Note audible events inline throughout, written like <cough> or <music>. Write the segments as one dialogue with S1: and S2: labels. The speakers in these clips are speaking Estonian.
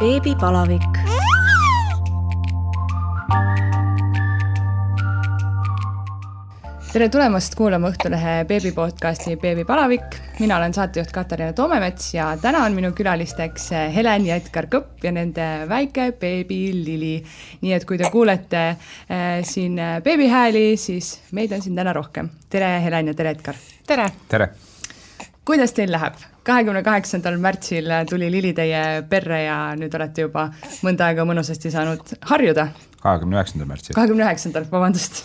S1: beebipalavik. tere tulemast kuulama Õhtulehe beebi podcasti Beebipalavik. mina olen saatejuht Katariina Toomemets ja täna on minu külalisteks Helen ja Edgar Kõpp ja nende väike beebi Lili. nii et kui te kuulete äh, siin beebihääli, siis meid on siin täna rohkem. tere, Helen ja tere, Edgar.
S2: tere.
S3: tere.
S1: Kuidas teil läheb? kahekümne kaheksandal märtsil tuli Lili teie perre ja nüüd olete juba mõnda aega mõnusasti saanud harjuda.
S3: kahekümne üheksandal märtsil.
S1: kahekümne üheksandal, vabandust.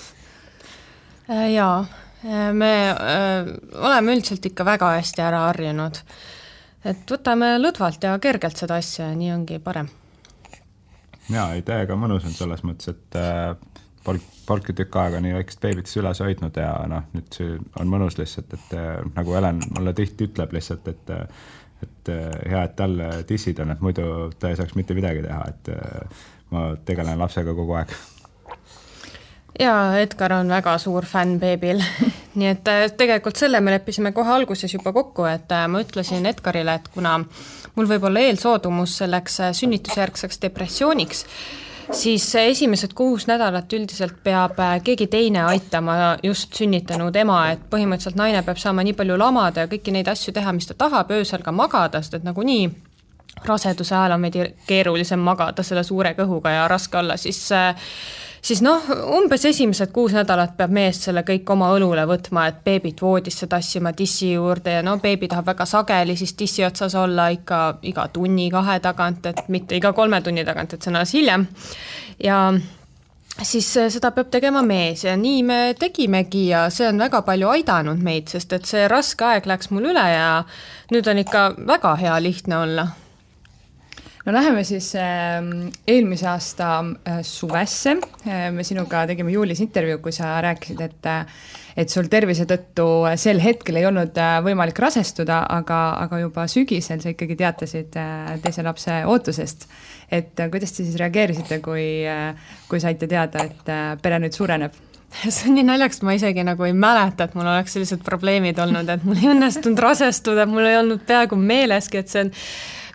S2: Äh, jaa, äh, me öö, äh, oleme üldiselt ikka väga hästi ära harjunud. et võtame lõdvalt ja kergelt seda asja ja nii ongi parem.
S3: jaa, ei täiega mõnus on selles mõttes, et äh, polnud, polnudki tükk aega nii väikest beebit süles hoidnud ja noh, nüüd see on mõnus lihtsalt, et äh, nagu Helen mulle tihti ütleb lihtsalt, et et hea, et tal tissid on, et muidu ta ei saaks mitte midagi teha, et ma tegelen lapsega kogu aeg.
S2: Jaa, Edgar on väga suur fänn beebil. <laughs> Nii et äh, tegelikult selle me leppisime kohe alguses juba kokku, et äh, ma ütlesin Edgarile, et kuna mul võib olla eelsoodumus selleks äh, sünnitusjärgseks depressiooniks, siis esimesed kuus nädalat üldiselt peab keegi teine aitama just sünnitanud ema, et põhimõtteliselt naine peab saama nii palju lamada ja kõiki neid asju teha, mis ta tahab, öösel ka magada, sest et nagunii raseduse ajal on veidi keerulisem magada selle suure kõhuga ja raske olla, siis siis noh, umbes esimesed kuus nädalat peab mees selle kõik oma õlule võtma, et beebit voodisse tassima tissi juurde ja no beebi tahab väga sageli siis tissi otsas olla ikka iga tunni-kahe tagant, et mitte iga kolme tunni tagant, et see on alles hiljem. ja siis seda peab tegema mees ja nii me tegimegi ja see on väga palju aidanud meid, sest et see raske aeg läks mul üle ja nüüd on ikka väga hea lihtne olla
S1: no läheme siis äh, eelmise aasta äh, suvesse äh,. me sinuga tegime juulis intervjuu, kui sa rääkisid, et äh, et sul tervise tõttu sel hetkel ei olnud võimalik rasestuda, aga, aga juba sügisel sa ikkagi teatasid teise lapse ootusest. et kuidas te siis reageerisite, kui kui saite teada, et pere nüüd suureneb? <laughs>
S2: see on nii naljakas, ma isegi nagu ei mäleta, et mul oleks sellised probleemid olnud, et mul ei õnnestunud rasestuda, mul ei olnud peaaegu meeleski, et see on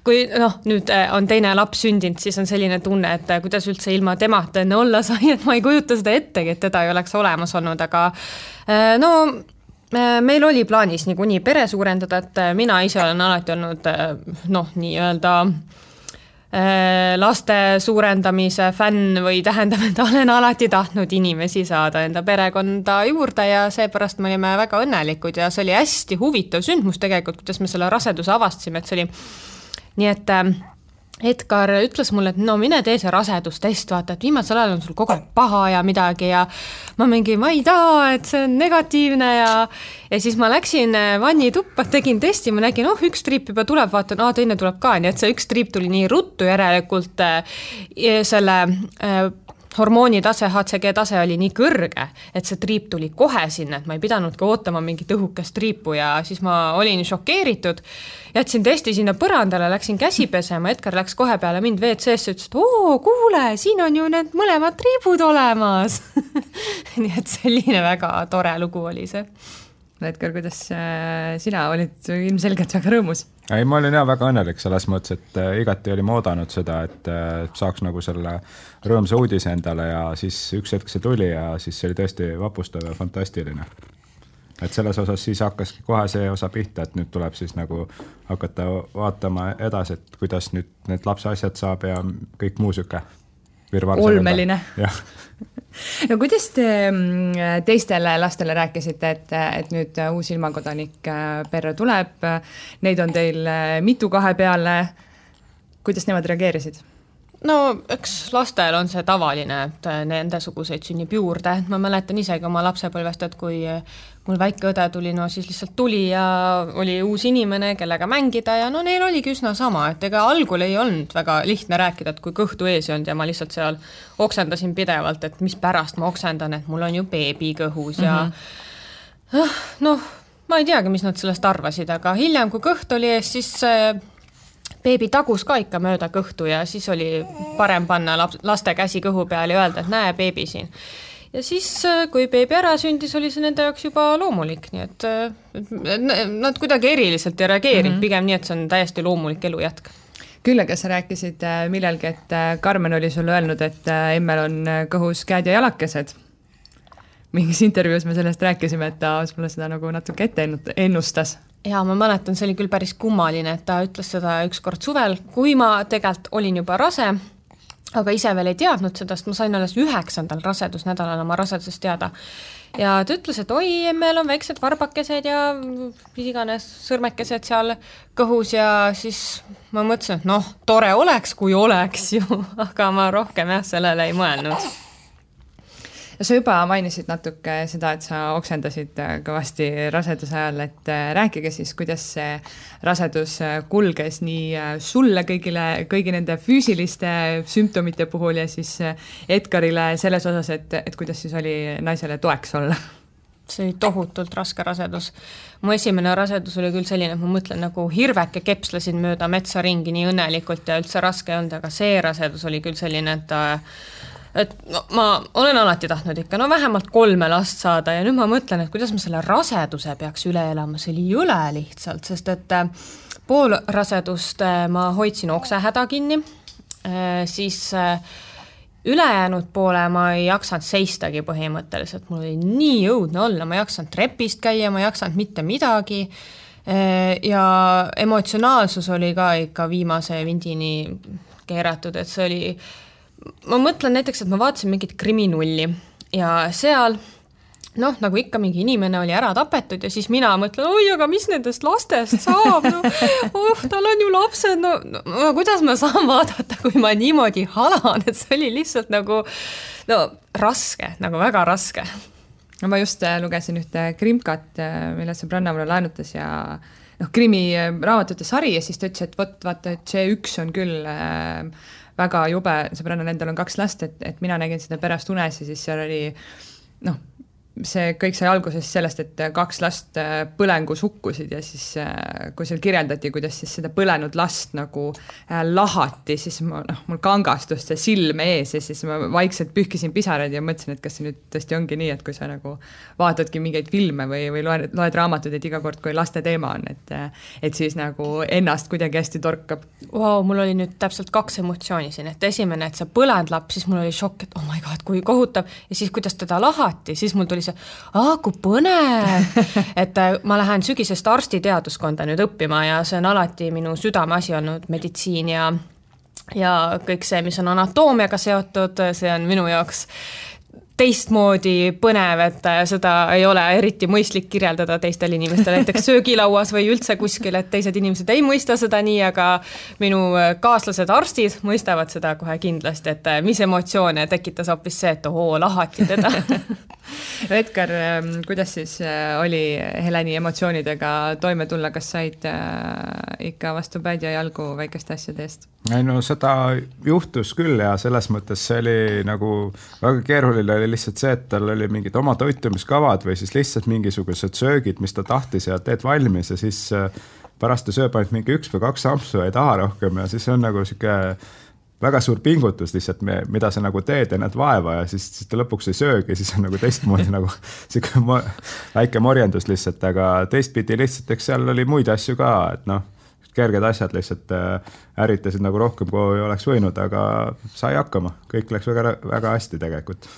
S2: kui noh, nüüd äh, on teine laps sündinud, siis on selline tunne, et äh, kuidas üldse ilma temata enne olla <laughs> sai, et ma ei kujuta seda ettegi, et teda ei oleks olemas olnud, aga äh, no meil oli plaanis niikuinii pere suurendada, et mina ise olen alati olnud noh, nii-öelda laste suurendamise fänn või tähendab, et olen alati tahtnud inimesi saada enda perekonda juurde ja seepärast me olime väga õnnelikud ja see oli hästi huvitav sündmus tegelikult, kuidas me selle raseduse avastasime, et see oli nii et äh, Edgar ütles mulle, et no mine tee see rasedustest, vaata, et viimasel ajal on sul kogu aeg paha ja midagi ja ma mingi, ma ei taha, et see on negatiivne ja ja siis ma läksin äh, vannituppa, tegin testi, ma nägin, oh, üks triip juba tuleb, vaatan, aa, teine tuleb ka, nii et see üks triip tuli nii ruttu järelikult äh, selle äh, hormoonitase, HCG tase oli nii kõrge, et see triip tuli kohe sinna, et ma ei pidanudki ootama mingit õhukest triipu ja siis ma olin šokeeritud. jätsin testi sinna põrandale, läksin käsi pesema, Edgar läks kohe peale mind WC-sse, ütles, et oo, kuule, siin on ju need mõlemad triibud olemas <laughs> nii et selline väga tore lugu oli see
S1: Edgar, kuidas äh, sina olid ilmselgelt väga rõõmus?
S3: ei, ma olin jah väga õnnelik selles mõttes, et äh, igati olime oodanud seda, et äh, saaks nagu selle rõõmsa uudise endale ja siis üks hetk see tuli ja siis see oli tõesti vapustav ja fantastiline. et selles osas siis hakkaski kohe see osa pihta, et nüüd tuleb siis nagu hakata vaatama edasi, et kuidas nüüd need lapse asjad saab ja kõik muu sihuke
S1: olmeline. No kuidas te mm, teistele lastele rääkisite, et, et nüüd uus ilmakodanik äh, perre tuleb, neid on teil äh, mitu kahe peale, kuidas nemad reageerisid?
S2: No eks lastel on see tavaline, et nendesuguseid sünnib juurde, ma mäletan isegi oma lapsepõlvest, et kui mul väike õde tuli, no siis lihtsalt tuli ja oli uus inimene, kellega mängida ja no neil oligi üsna sama, et ega algul ei olnud väga lihtne rääkida, et kui kõhtu ees ei olnud ja ma lihtsalt seal oksendasin pidevalt, et mispärast ma oksendan, et mul on ju beebi kõhus ja mm -hmm. noh, ma ei teagi, mis nad sellest arvasid, aga hiljem, kui kõht oli ees, siis beebi tagus ka ikka mööda kõhtu ja siis oli parem panna laps, laste käsi kõhu peale ja öelda, et näe, beebi siin. ja siis, äh, kui beebi ära sündis, oli see nende jaoks juba loomulik, nii et äh, nad kuidagi eriliselt ei reageerinud mm, -hmm. pigem nii, et see on täiesti loomulik elujätk
S1: küll aga sa rääkisid äh, millalgi, et Karmen oli sulle öelnud, et emmel on kõhus käed ja jalakesed. mingis intervjuus me sellest rääkisime, et ta mulle seda nagu natuke ette ennustas.
S2: Jaa, ma mäletan, see oli küll päris kummaline, et ta ütles seda ükskord suvel, kui ma tegelikult olin juba rase, aga ise veel ei teadnud seda, sest ma sain alles üheksandal rasedusnädalal oma rasedusest teada. Ja ta ütles, et oi, emmel on väiksed varbakesed ja mis iganes sõrmekesed seal kõhus. Ja siis ma mõtlesin, et noh, tore oleks, kui oleks ju, <laughs> aga ma rohkem jah, sellele ei mõelnud
S1: sa juba mainisid natuke seda, et sa oksendasid äh, kõvasti raseduse ajal, et äh, rääkige siis, kuidas see rasedus äh, kulges nii sulle kõigile, kõigi nende füüsiliste sümptomite puhul ja siis Edgarile selles osas, et, et kuidas siis oli naisele toeks olla
S2: see oli tohutult raske rasedus. mu esimene rasedus oli küll selline, et ma mõtlen nagu hirveke kepslesin mööda metsa ringi nii õnnelikult ja üldse raske ei olnud, aga see rasedus oli küll selline, et et no ma olen alati tahtnud ikka no vähemalt kolme last saada ja nüüd ma mõtlen, et kuidas ma selle raseduse peaks üle elama, see oli jõle lihtsalt, sest et äh, pool rasedust äh, ma hoidsin oksehäda kinni, äh, siis ülejäänud poole ma ei jaksanud seistagi põhimõtteliselt, mul oli nii õudne olla, ma ei jaksanud trepist käia, ma ei jaksanud mitte midagi ja emotsionaalsus oli ka ikka viimase vindini keeratud, et see oli ma mõtlen näiteks, et ma vaatasin mingit kriminulli ja seal noh, nagu ikka mingi inimene oli ära tapetud ja siis mina mõtlen, oi, aga mis nendest lastest saab, no oh, tal on ju lapsed, no, no kuidas ma saan vaadata, kui ma niimoodi halan, et see oli lihtsalt nagu no raske, nagu väga raske.
S1: no ma just äh, lugesin ühte krimkat, äh, mille sõbranna mulle laenutas ja noh, krimiraamatute sari ja siis ta ütles, et vot vaata, et see üks on küll äh, väga jube, sõbrannal endal on kaks last, et, et mina nägin seda pärast unes ja siis seal oli noh, see kõik sai alguse sellest, et kaks last äh, põlengus hukkusid ja siis, äh, kui seal kirjeldati, kuidas siis seda põlenud last nagu äh, lahati, siis ma noh, mul kangastus see silm ees ja siis ma vaikselt pühkisin pisaraid ja mõtlesin, et kas see nüüd tõesti ongi nii, et kui sa nagu vaatadki mingeid filme või, või loed, loed raamatuid, et iga kord, kui laste teema on, et et siis nagu ennast kuidagi hästi torkab.
S2: Vau, mul oli nüüd täpselt kaks emotsiooni siin, et esimene, et see põlenud laps, siis mul oli šokk, et oh my god, kui kohutav ja siis, kuidas teda lahati, siis mul tuli see, aa kui põnev! <laughs> Et äh, ma lähen sügisest arstiteaduskonda nüüd õppima ja see on alati minu südameasi olnud, meditsiin ja ja kõik see, mis on anatoomiaga seotud, see on minu jaoks teistmoodi põnev, et äh, seda ei ole eriti mõistlik kirjeldada teistele inimestele, näiteks söögilauas või üldse kuskil, et teised inimesed ei mõista seda nii, aga minu äh, kaaslased, arstid mõistavad seda kohe kindlasti, et äh, mis emotsioone tekitas hoopis see, et ohoo, lahati teda. <laughs>
S1: Edgar, ähm, kuidas siis oli Heleni emotsioonidega toime tulla, kas said ikka vastu päid ja jalgu väikeste asjade eest?
S3: ei no seda juhtus küll ja selles mõttes see oli nagu väga keeruline oli lihtsalt see, et tal oli mingid oma toitumiskavad või siis lihtsalt mingisugused söögid, mis ta tahtis ja teed valmis ja siis äh, pärast ta sööb ainult mingi üks või kaks ampsu ja ei taha rohkem ja siis on nagu sihuke väga suur pingutus lihtsalt, mida sa nagu teed ja näed vaeva ja siis, siis ta lõpuks ei söögi, siis on nagu teistmoodi <laughs> nagu sihuke mo väike morjendus lihtsalt, aga teistpidi lihtsalt, eks seal oli muid asju ka, et noh kerged asjad lihtsalt äh, ärritasid nagu rohkem, kui oleks võinud, aga sai hakkama, kõik läks väga, väga hästi tegelikult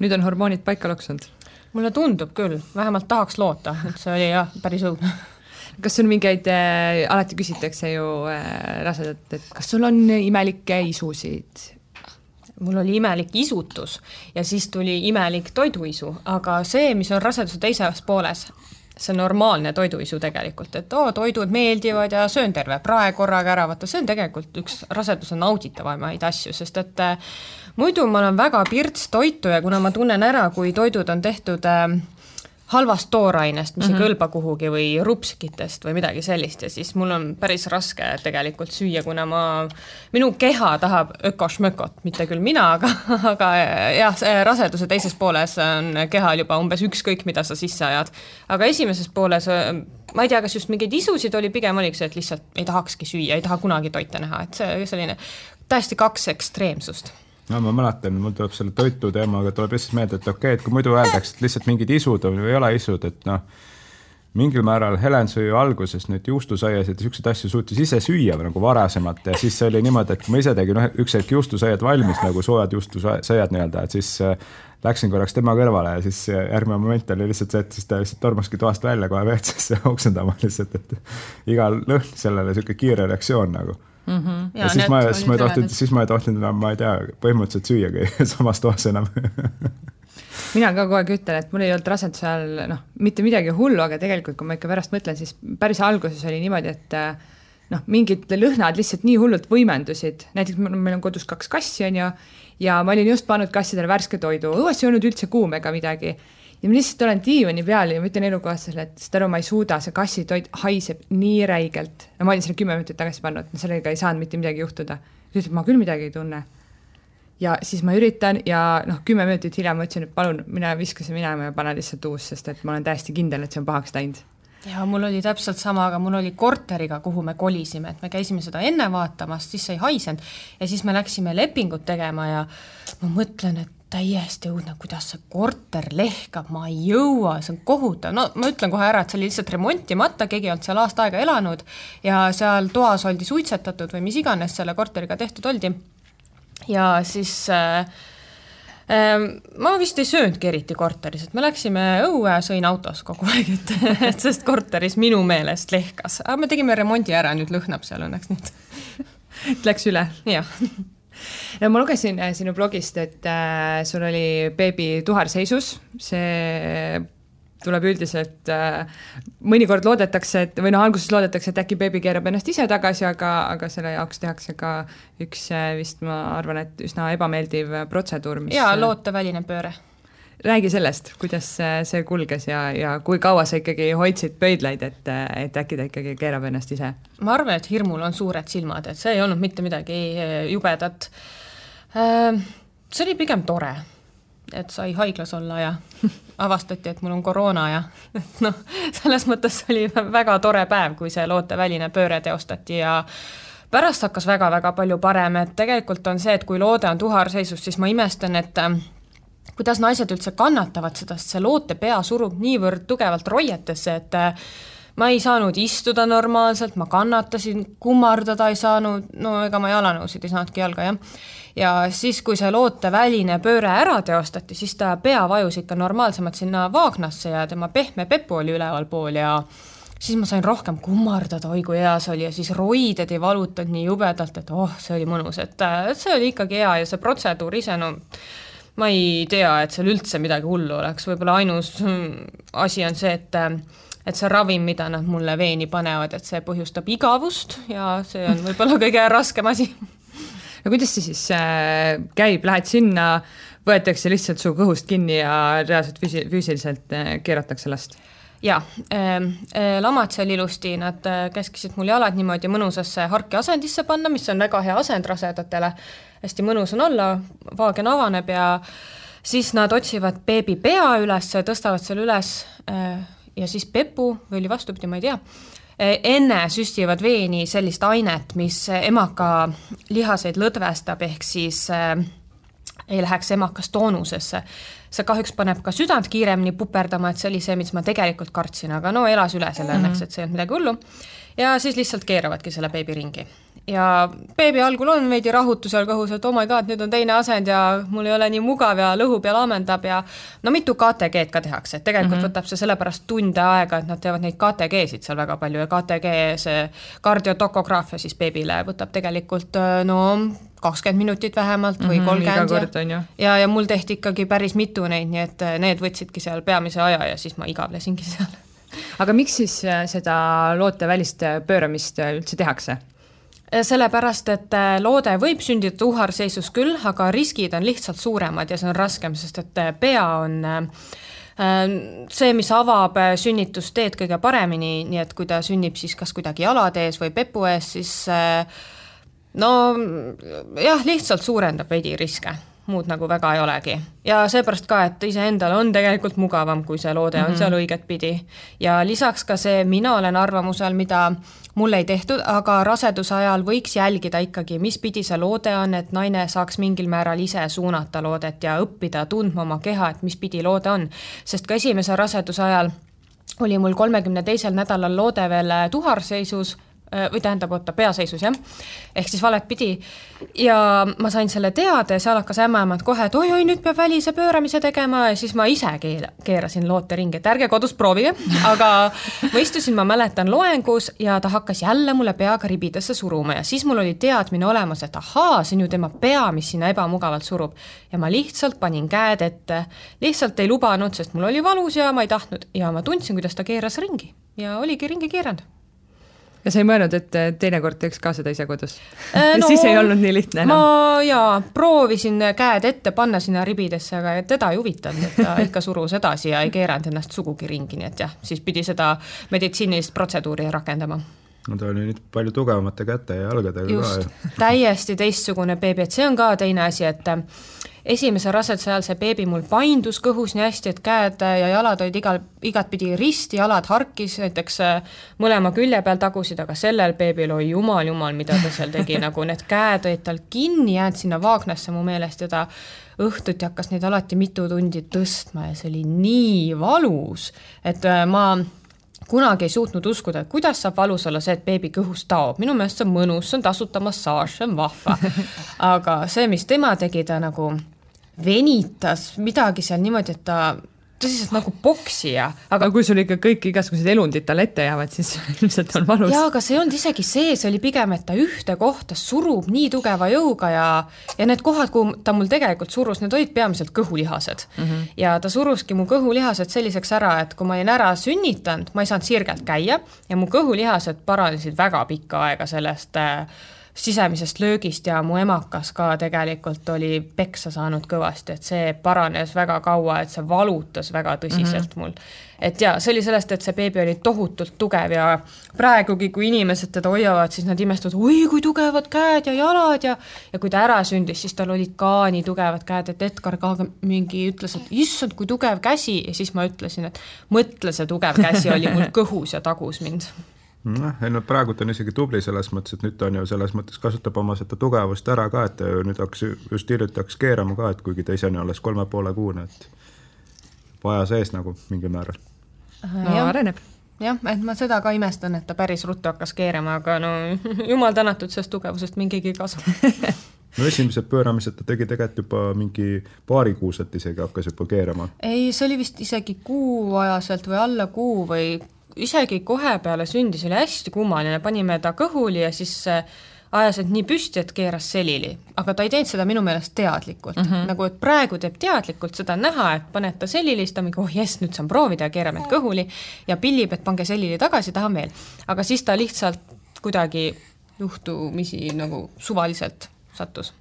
S1: nüüd on hormoonid paika loksunud?
S2: mulle tundub küll, vähemalt tahaks loota, et see oli jah, päris õudne <laughs>
S1: kas sul mingeid äh,, alati küsitakse ju äh, rasedalt, et kas sul on imelikke isusid?
S2: mul oli imelik isutus ja siis tuli imelik toiduisu, aga see, mis on raseduse teises pooles, see on normaalne toiduisu tegelikult, et oo, toidud meeldivad ja söön terve prae korraga ära, vaata see on tegelikult üks raseduse nauditavamaid asju, sest et äh, muidu ma olen väga pirts toitu ja kuna ma tunnen ära, kui toidud on tehtud äh, halvast toorainest, mis mm -hmm. ei mhm. kõlba kuhugi või rupskitest või midagi sellist ja siis mul on päris raske tegelikult süüa, kuna ma, minu keha tahab ökošmökot, mitte küll mina, aga, <laughs> aga jah, raseduse teises pooles on kehal juba umbes ükskõik, mida sa sisse ajad. aga esimeses pooles ma ei tea, kas just mingeid isusid oli, pigem oligi see, et lihtsalt ei tahakski süüa, ei taha kunagi toite näha, et see selline täiesti kaks ekstreemsust
S3: no ma mäletan, mul tuleb selle toitu teemaga tuleb lihtsalt meelde, et okei okay,, et kui muidu öeldakse, et lihtsalt mingid isud või ei ole isud, et noh, mingil määral Helen sõi ju alguses nüüd juustusaias ja niisuguseid asju suutis ise süüa nagu varasemalt ja siis oli niimoodi, et kui ma ise tegin üks hetk juustusaiad valmis nagu soojad juustusaiad nii-öelda, et siis äh, läksin korraks tema kõrvale ja siis järgmine moment oli lihtsalt see, et siis ta lihtsalt tormaski toast välja kohe WC-sse oksendama <laughs> lihtsalt, et igal lõhn sellele niisugune kiire reaktsioon nagu mm. -hmm. ja, ja siis ma, siis ma ei tohtinud, siis ma ei tohtinud enam, ma ei tea, põhimõtteliselt süüagi <laughs> samas toas enam <laughs>
S1: mina ka kogu aeg ütlen, et mul ei olnud raseduse ajal noh, mitte midagi hullu, aga tegelikult, kui ma ikka pärast mõtlen, siis päris alguses oli niimoodi, et noh, mingid lõhnad lihtsalt nii hullult võimendusid, näiteks meil on kodus kaks kassi, on ju, ja ma olin just pannud kassidele värske toidu, õues ei olnud üldse kuum ega midagi. Ja ma lihtsalt olen diivani peal ja ma ütlen elukaaslasele, et saad aru, ma ei suuda, see kassitoit haiseb nii räigelt. no ma olin selle kümme minutit tagasi pannud, sellega ei saanud mitte midagi juhtuda. ta ütleb, ma küll midagi ei tunne ja siis ma üritan ja noh, kümme minutit hiljem ma ütlesin, et palun mine viska see minema ja pane lihtsalt uus, sest et ma olen täiesti kindel, et see on pahaks läinud.
S2: ja mul oli täpselt sama, aga mul oli korteriga, kuhu me kolisime, et me käisime seda enne vaatamas, siis see ei haisenud ja siis me läksime lepingut tegema ja ma mõtlen, et täiesti õudne, kuidas see korter lehkab, ma ei jõua, see on kohutav, no ma ütlen kohe ära, et see oli lihtsalt remontimata, keegi ei olnud seal aasta aega elanud ja seal toas oldi suitsetatud või mis iganes selle korteriga tehtud oldi ja siis äh, äh, ma vist ei söönudki eriti korteris, et me läksime õue, sõin autos kogu aeg, et, <laughs> et sest korteris minu meelest lehkas, aga me tegime remondi ära, nüüd lõhnab seal õnneks nüüd. <laughs>
S1: Läks üle?
S2: jah
S1: no ma lugesin äh, sinu blogist, et äh, sul oli beebi tuharseisus, see tuleb üldiselt äh,, mõnikord loodetakse, et või noh, alguses loodetakse, et äkki beebi keerab ennast ise tagasi, aga, aga selle jaoks tehakse ka üks äh, vist ma arvan, et üsna ebameeldiv protseduur,
S2: mis jaa, looteväline pööre.
S1: Räägi sellest, kuidas see kulges ja, ja kui kaua sa ikkagi hoidsid pöidlaid, et, et äkki ta ikkagi keerab ennast ise?
S2: ma arvan, et hirmul on suured silmad, et see ei olnud mitte midagi äh, jubedat. Äh, see oli pigem tore et sai haiglas olla ja <laughs> avastati, et mul on koroona ja <laughs> noh, selles mõttes oli väga tore päev, kui see looteväline pööre teostati ja pärast hakkas väga-väga palju parem, et tegelikult on see, et kui loode on tuharseisus, siis ma imestan, et äh, kuidas naised üldse kannatavad seda, sest see loote pea surub niivõrd tugevalt roietesse, et äh, ma ei saanud istuda normaalselt, ma kannatasin, kummardada ei saanud, no ega ma jalanõusid ei saanudki jalga, jah. ja siis, kui see looteväline pööre ära teostati, siis ta pea vajus ikka normaalsemalt sinna vaagnasse ja tema pehme pepu oli ülevalpool ja siis ma sain rohkem kummardada, oi kui hea see oli ja siis roided ei valutanud nii jubedalt, et oh, see oli mõnus, et see oli ikkagi hea ja see protseduur ise, no ma ei tea, et seal üldse midagi hullu oleks, võib-olla ainus hmm, asi on see, et et see ravim, mida nad mulle veeni panevad, et see põhjustab igavust ja see on võib-olla <laughs> kõige raskem asi. <laughs>
S1: no kuidas see siis äh, käib, lähed sinna, võetakse lihtsalt su kõhust kinni ja reaalselt füüsi-, füüsiliselt äh, keeratakse last?
S2: Jaa äh,, lamad seal ilusti, nad äh, käskisid mul jalad niimoodi mõnusasse harki asendisse panna, mis on väga hea asend rasedatele, hästi mõnus on olla, vaagen avaneb ja siis nad otsivad beebi pea üles, tõstavad selle üles äh, ja siis pepu või oli vastupidi, ma ei tea, enne süstivad veeni sellist ainet, mis emaka lihaseid lõdvestab, ehk siis äh, ei läheks emakas toonusesse. See kahjuks paneb ka südant kiiremini puperdama, et see oli see, mis ma tegelikult kartsin, aga no elas üle selle õnneks mm -hmm., et see ei olnud midagi hullu. ja siis lihtsalt keeravadki selle beebi ringi ja beebi algul on veidi rahutu seal kõhus, et oh my god, nüüd on teine asend ja mul ei ole nii mugav ja lõhub ja laamendab ja no mitu KTG-d ka tehakse, et tegelikult mm -hmm. võtab see sellepärast tunde aega, et nad teevad neid KTG-sid seal väga palju ja KTG, see kardiotokograafia siis beebile võtab tegelikult no kakskümmend minutit vähemalt või mhm, kolmkümmend
S1: mm -hmm,
S2: ja, ja, ja mul tehti ikkagi päris mitu neid, nii et need võtsidki seal peamise aja ja siis ma igavlesingi seal. <laughs>
S1: Aga miks siis äh, seda lootevälist pööramist üldse tehakse?
S2: Sellepärast, et loode võib sündida tuharseisus küll, aga riskid on lihtsalt suuremad ja see on raskem, sest et pea on see, mis avab sünnitusteed kõige paremini, nii et kui ta sünnib siis kas kuidagi jalade ees või pepu ees, siis no jah, lihtsalt suurendab veidi riske muud nagu väga ei olegi. ja seepärast ka, et iseendal on tegelikult mugavam, kui see loode on mm -hmm. seal õiget pidi. ja lisaks ka see, mina olen arvamusel, mida mul ei tehtud, aga raseduse ajal võiks jälgida ikkagi, mis pidi see loode on, et naine saaks mingil määral ise suunata loodet ja õppida tundma oma keha, et mis pidi loode on. sest ka esimese raseduse ajal oli mul kolmekümne teisel nädalal loode veel tuharseisus Äh, või tähendab, oota, peaseisus jah, ehk siis valet pidi. ja ma sain selle teada ja seal hakkas ämmaemand kohe, et oi-oi, nüüd peab välise pööramise tegema. Ja siis ma ise keela, keerasin loote ringi, et ärge kodus proovige, aga ma istusin, ma mäletan, loengus ja ta hakkas jälle mulle peaga ribidesse suruma. Ja siis mul oli teadmine olemas, et ahaa, see on ju tema pea, mis sinna ebamugavalt surub. ja ma lihtsalt panin käed ette, lihtsalt ei lubanud, sest mul oli valus ja ma ei tahtnud. Ja ma tundsin, kuidas ta keeras ringi. Ja oligi ringi keeranud
S1: ja sa ei mõelnud, et teinekord teeks ka seda ise kodus äh,? No, siis ei olnud nii lihtne enam?
S2: ma jaa, proovisin käed ette panna sinna ribidesse, aga teda ei huvitanud, et ta ikka surus edasi ja ei keeranud ennast sugugi ringi, nii et jah, siis pidi seda meditsiinilist protseduuri rakendama
S3: no ta oli nüüd palju tugevamate käte ja jalgadega
S2: Just, ka. täiesti teistsugune beebi, et see on ka teine asi, et esimese raseduse ajal see beebi mul paindus kõhus nii hästi, et käed ja jalad olid igal, igatpidi risti, jalad harkis näiteks äh, mõlema külje peal tagusid, aga sellel beebil, oi jumal, jumal, mida ta seal tegi, <laughs> nagu need käed olid tal kinni jäänud sinna vaagnasse mu meelest ja ta õhtuti hakkas neid alati mitu tundi tõstma ja see oli nii valus, et äh, ma kunagi ei suutnud uskuda, et kuidas saab valus olla see, et beebi kõhus taob, minu meelest see on mõnus, see on tasuta massaaž, see on vahva. <laughs> aga see, mis tema tegi, ta nagu venitas midagi seal niimoodi, et ta tõsiselt nagu poksija,
S1: aga aga kui sul ikka kõik igasugused elundid talle ette jäävad, siis <laughs> ilmselt on valus.
S2: jaa, aga see ei olnud isegi see, see oli pigem, et ta ühte kohta surub nii tugeva jõuga ja ja need kohad, kuhu ta mul tegelikult surus, need olid peamiselt kõhulihased mm. -hmm. ja ta suruski mu kõhulihased selliseks ära, et kui ma olin ära sünnitanud, ma ei saanud sirgelt käia ja mu kõhulihased paranesid väga pikka aega sellest äh, sisemisest löögist ja mu emakas ka tegelikult oli peksa saanud kõvasti, et see paranes väga kaua, et see valutas väga tõsiselt mm -hmm. mul. et ja see oli sellest, et see beebi oli tohutult tugev ja praegugi, kui inimesed teda hoiavad, siis nad imestavad, oi kui tugevad käed ja jalad ja ja kui ta ära sündis, siis tal olid ka nii tugevad käed, et Edgar ka mingi ütles, et issand, kui tugev käsi ja siis ma ütlesin, et mõtle, see tugev käsi oli mul kõhus ja tagus mind
S3: noh, ei no praegu ta on isegi tubli selles mõttes, et nüüd ta on ju selles mõttes kasutab oma seda tugevust ära ka, et nüüd hakkas just hiljuti hakkas keerama ka, et kuigi ta ise on alles kolme poole kuune, et vaja sees nagu mingil määral.
S1: no ja. areneb.
S2: jah, et ma seda ka imestan, et ta päris ruttu hakkas keerama, aga no <laughs> jumal tänatud, sellest tugevusest mingigi kasu <laughs>
S3: no esimesed pööramised ta tegi tegelikult juba mingi paarikuuselt isegi hakkas juba keerama.
S2: ei, see oli vist isegi kuuajaselt või alla kuu või isegi kohe peale sündi, see oli hästi kummaline, panime ta kõhuli ja siis ajas end nii püsti, et keeras selili, aga ta ei teinud seda minu meelest teadlikult mm, -hmm. nagu et praegu teeb teadlikult, seda on näha, et paned ta selili, siis ta mingi oh jess, nüüd saan proovida ja keerame end kõhuli ja pillib, et pange selili tagasi, tahan veel. aga siis ta lihtsalt kuidagi juhtumisi nagu suvaliselt sattus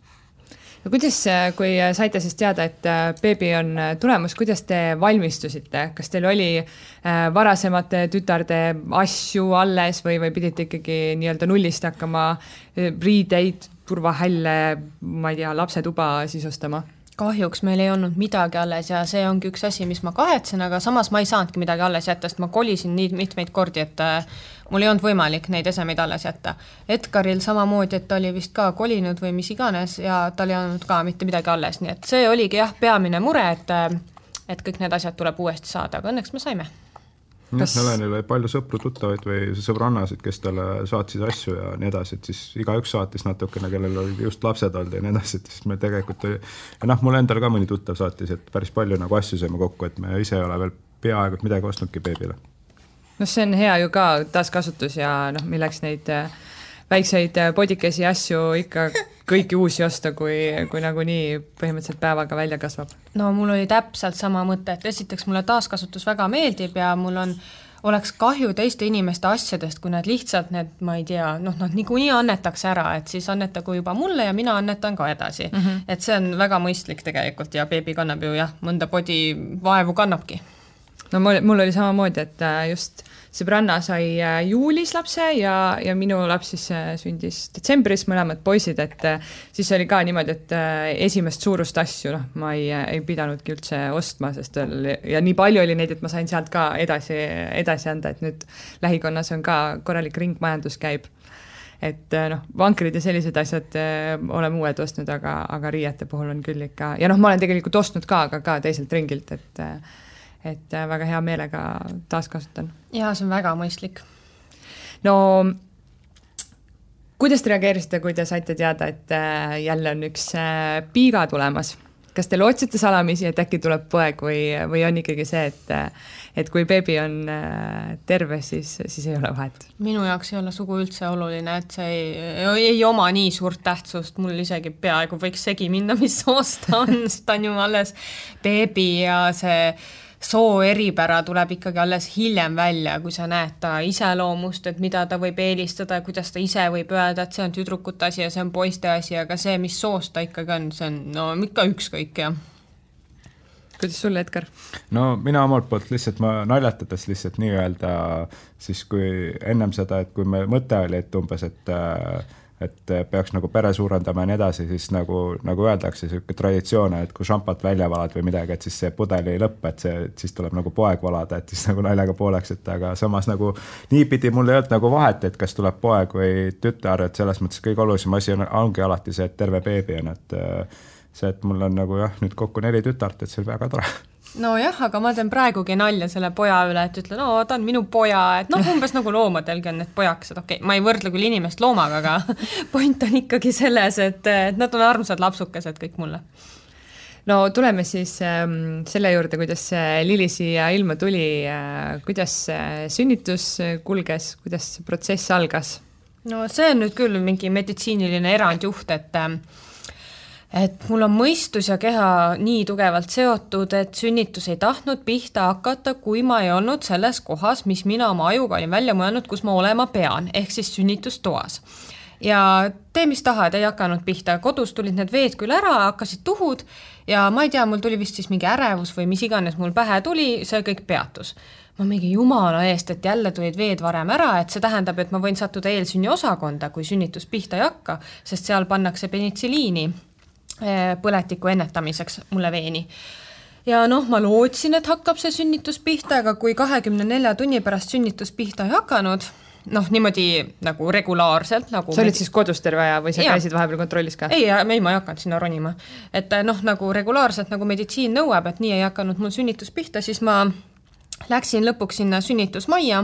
S1: no kuidas, kui saite siis teada, et äh, beebi on äh, tulemas, kuidas te valmistusite, kas teil oli äh, varasemate tütarde asju alles või, või pidite ikkagi nii-öelda nullist hakkama riideid, turvahälle, ma ei tea, lapsetuba sisustama?
S2: Kahjuks meil ei olnud midagi alles ja see ongi üks asi, mis ma kahetsen, aga samas ma ei saanudki midagi alles jätta, sest ma kolisin nii mitmeid kordi, et mul ei olnud võimalik neid esemeid alles jätta. Edgaril samamoodi, et ta oli vist ka kolinud või mis iganes ja tal ei olnud ka mitte midagi alles, nii et see oligi jah, peamine mure, et et kõik need asjad tuleb uuesti saada, aga õnneks me saime
S3: Kas..., Helenil oli palju sõpru-tuttavaid või sõbrannasid, kes talle saatsid asju ja nii edasi, et siis igaüks saatis natukene, kellel olid just lapsed olnud ja nii edasi, et siis me tegelikult oli, ja noh, mul endal ka mõni tuttav saatis, et päris palju nagu asju saime kokku, et me ise ei ole veel peaaegu midagi ostnudki beebile.
S1: Noh, see on hea ju ka taaskasutus ja noh, milleks neid äh, väikseid äh, podikesi asju ikka kõiki uusi osta, kui, kui nagunii põhimõtteliselt päevaga välja kasvab.
S2: no mul oli täpselt sama mõte, et esiteks mulle taaskasutus väga meeldib ja mul on, oleks kahju teiste inimeste asjadest, kui nad lihtsalt need, ma ei tea, noh, nad niikuinii annetaks ära, et siis annetagu juba mulle ja mina annetan ka edasi mm. -hmm. et see on väga mõistlik tegelikult ja beebi kannab ju jah, mõnda podi vaevu kannabki
S1: no mul, mul oli samamoodi, et äh, just sõbranna sai äh, juulis lapse ja, ja minu laps siis äh, sündis detsembris, mõlemad poisid, et siis oli ka niimoodi, et esimest suurust asju, noh, ma ei, ei pidanudki üldse ostma, sest oli, ja nii palju oli neid, et ma sain sealt ka edasi, edasi anda, et nüüd lähikonnas on ka korralik ringmajandus käib. Et noh, vankrid ja sellised asjad oleme uued ostnud, aga, aga riiete puhul on küll ikka ja noh, ma olen tegelikult ostnud ka, aga ka teiselt ringilt, et et äh, väga hea meelega taaskasutan.
S2: jaa, see on väga mõistlik.
S1: no kuidas te reageerisite, kui te saite teada, et äh, jälle on üks äh, piiga tulemas? kas te lootsite salamisi, et äkki tuleb poeg või, või on ikkagi see, et et kui beebi on terve, siis, siis ei ole vahet?
S2: minu jaoks ei ole sugu üldse oluline, et see ei, ei oma nii suurt tähtsust, mul isegi peaaegu võiks segi minna, mis soost ta on, <laughs> sest ta on ju alles beebi ja see soo eripära tuleb ikkagi alles hiljem välja, kui sa näed ta iseloomust, et mida ta võib eelistada ja kuidas ta ise võib öelda, et see on tüdrukute asi ja see on poiste asi, aga see, mis soost ta ikkagi on, see on no ikka ükskõik, jah
S1: kuidas sulle, Edgar?
S3: no mina omalt poolt lihtsalt ma naljatades lihtsalt nii-öelda siis kui ennem seda, et kui me mõte oli, et umbes, et äh, et peaks nagu pere suurendama ja nii edasi, siis nagu, nagu öeldakse, niisugune traditsioon, et kui šampat välja valad või midagi, et siis see pudel ei lõppe, et see, siis tuleb nagu poeg valada, et siis <laughs> nagu naljaga pooleks, et aga samas nagu niipidi mul ei olnud nagu vahet, et kas tuleb poeg või tütar, et selles mõttes kõige olulisem asi on, ongi alati see, et terve beebi on, et see, et mul on nagu jah, nüüd kokku neli tütart, et see on väga tore
S2: nojah, aga ma teen praegugi nalja selle poja üle, et ütlen, oo, ta on minu poja, et noh, <laughs> umbes nagu loomadelgi on need pojakesed, okei okay,, ma ei võrdle küll inimest loomaga, aga <laughs> point on ikkagi selles, et, et nad on armsad lapsukesed kõik mulle
S1: no tuleme siis ähm, selle juurde, kuidas Lili siia ilma tuli äh,, kuidas sünnitus kulges, kuidas protsess algas?
S2: no see on nüüd küll mingi meditsiiniline erandjuht, et äh, et mul on mõistus ja keha nii tugevalt seotud, et sünnitus ei tahtnud pihta hakata, kui ma ei olnud selles kohas, mis mina oma ajuga olin välja mõelnud, kus ma olema pean, ehk siis sünnitustoas. ja tee mis tahad, ei hakanud pihta, kodus tulid need veed küll ära, hakkasid tuhud ja ma ei tea, mul tuli vist siis mingi ärevus või mis iganes mul pähe tuli, see kõik peatus. Ma mingi jumala eest, et jälle tulid veed varem ära, et see tähendab, et ma võin sattuda eelsünniosakonda, kui sünnitus pihta ei hakka, sest seal pannakse penitsiliini põletiku ennetamiseks mulle veeni. ja noh, ma lootsin, et hakkab see sünnitus pihta, aga kui kahekümne nelja tunni pärast sünnitus pihta ei hakanud, noh, niimoodi nagu regulaarselt nagu
S1: sa olid siis kodus terve aja või sa ja. käisid vahepeal kontrollis ka?
S2: ei, ei, ma ei hakanud sinna ronima. et noh, nagu regulaarselt nagu meditsiin nõuab, et nii ei hakanud mul sünnitus pihta, siis ma läksin lõpuks sinna sünnitusmajja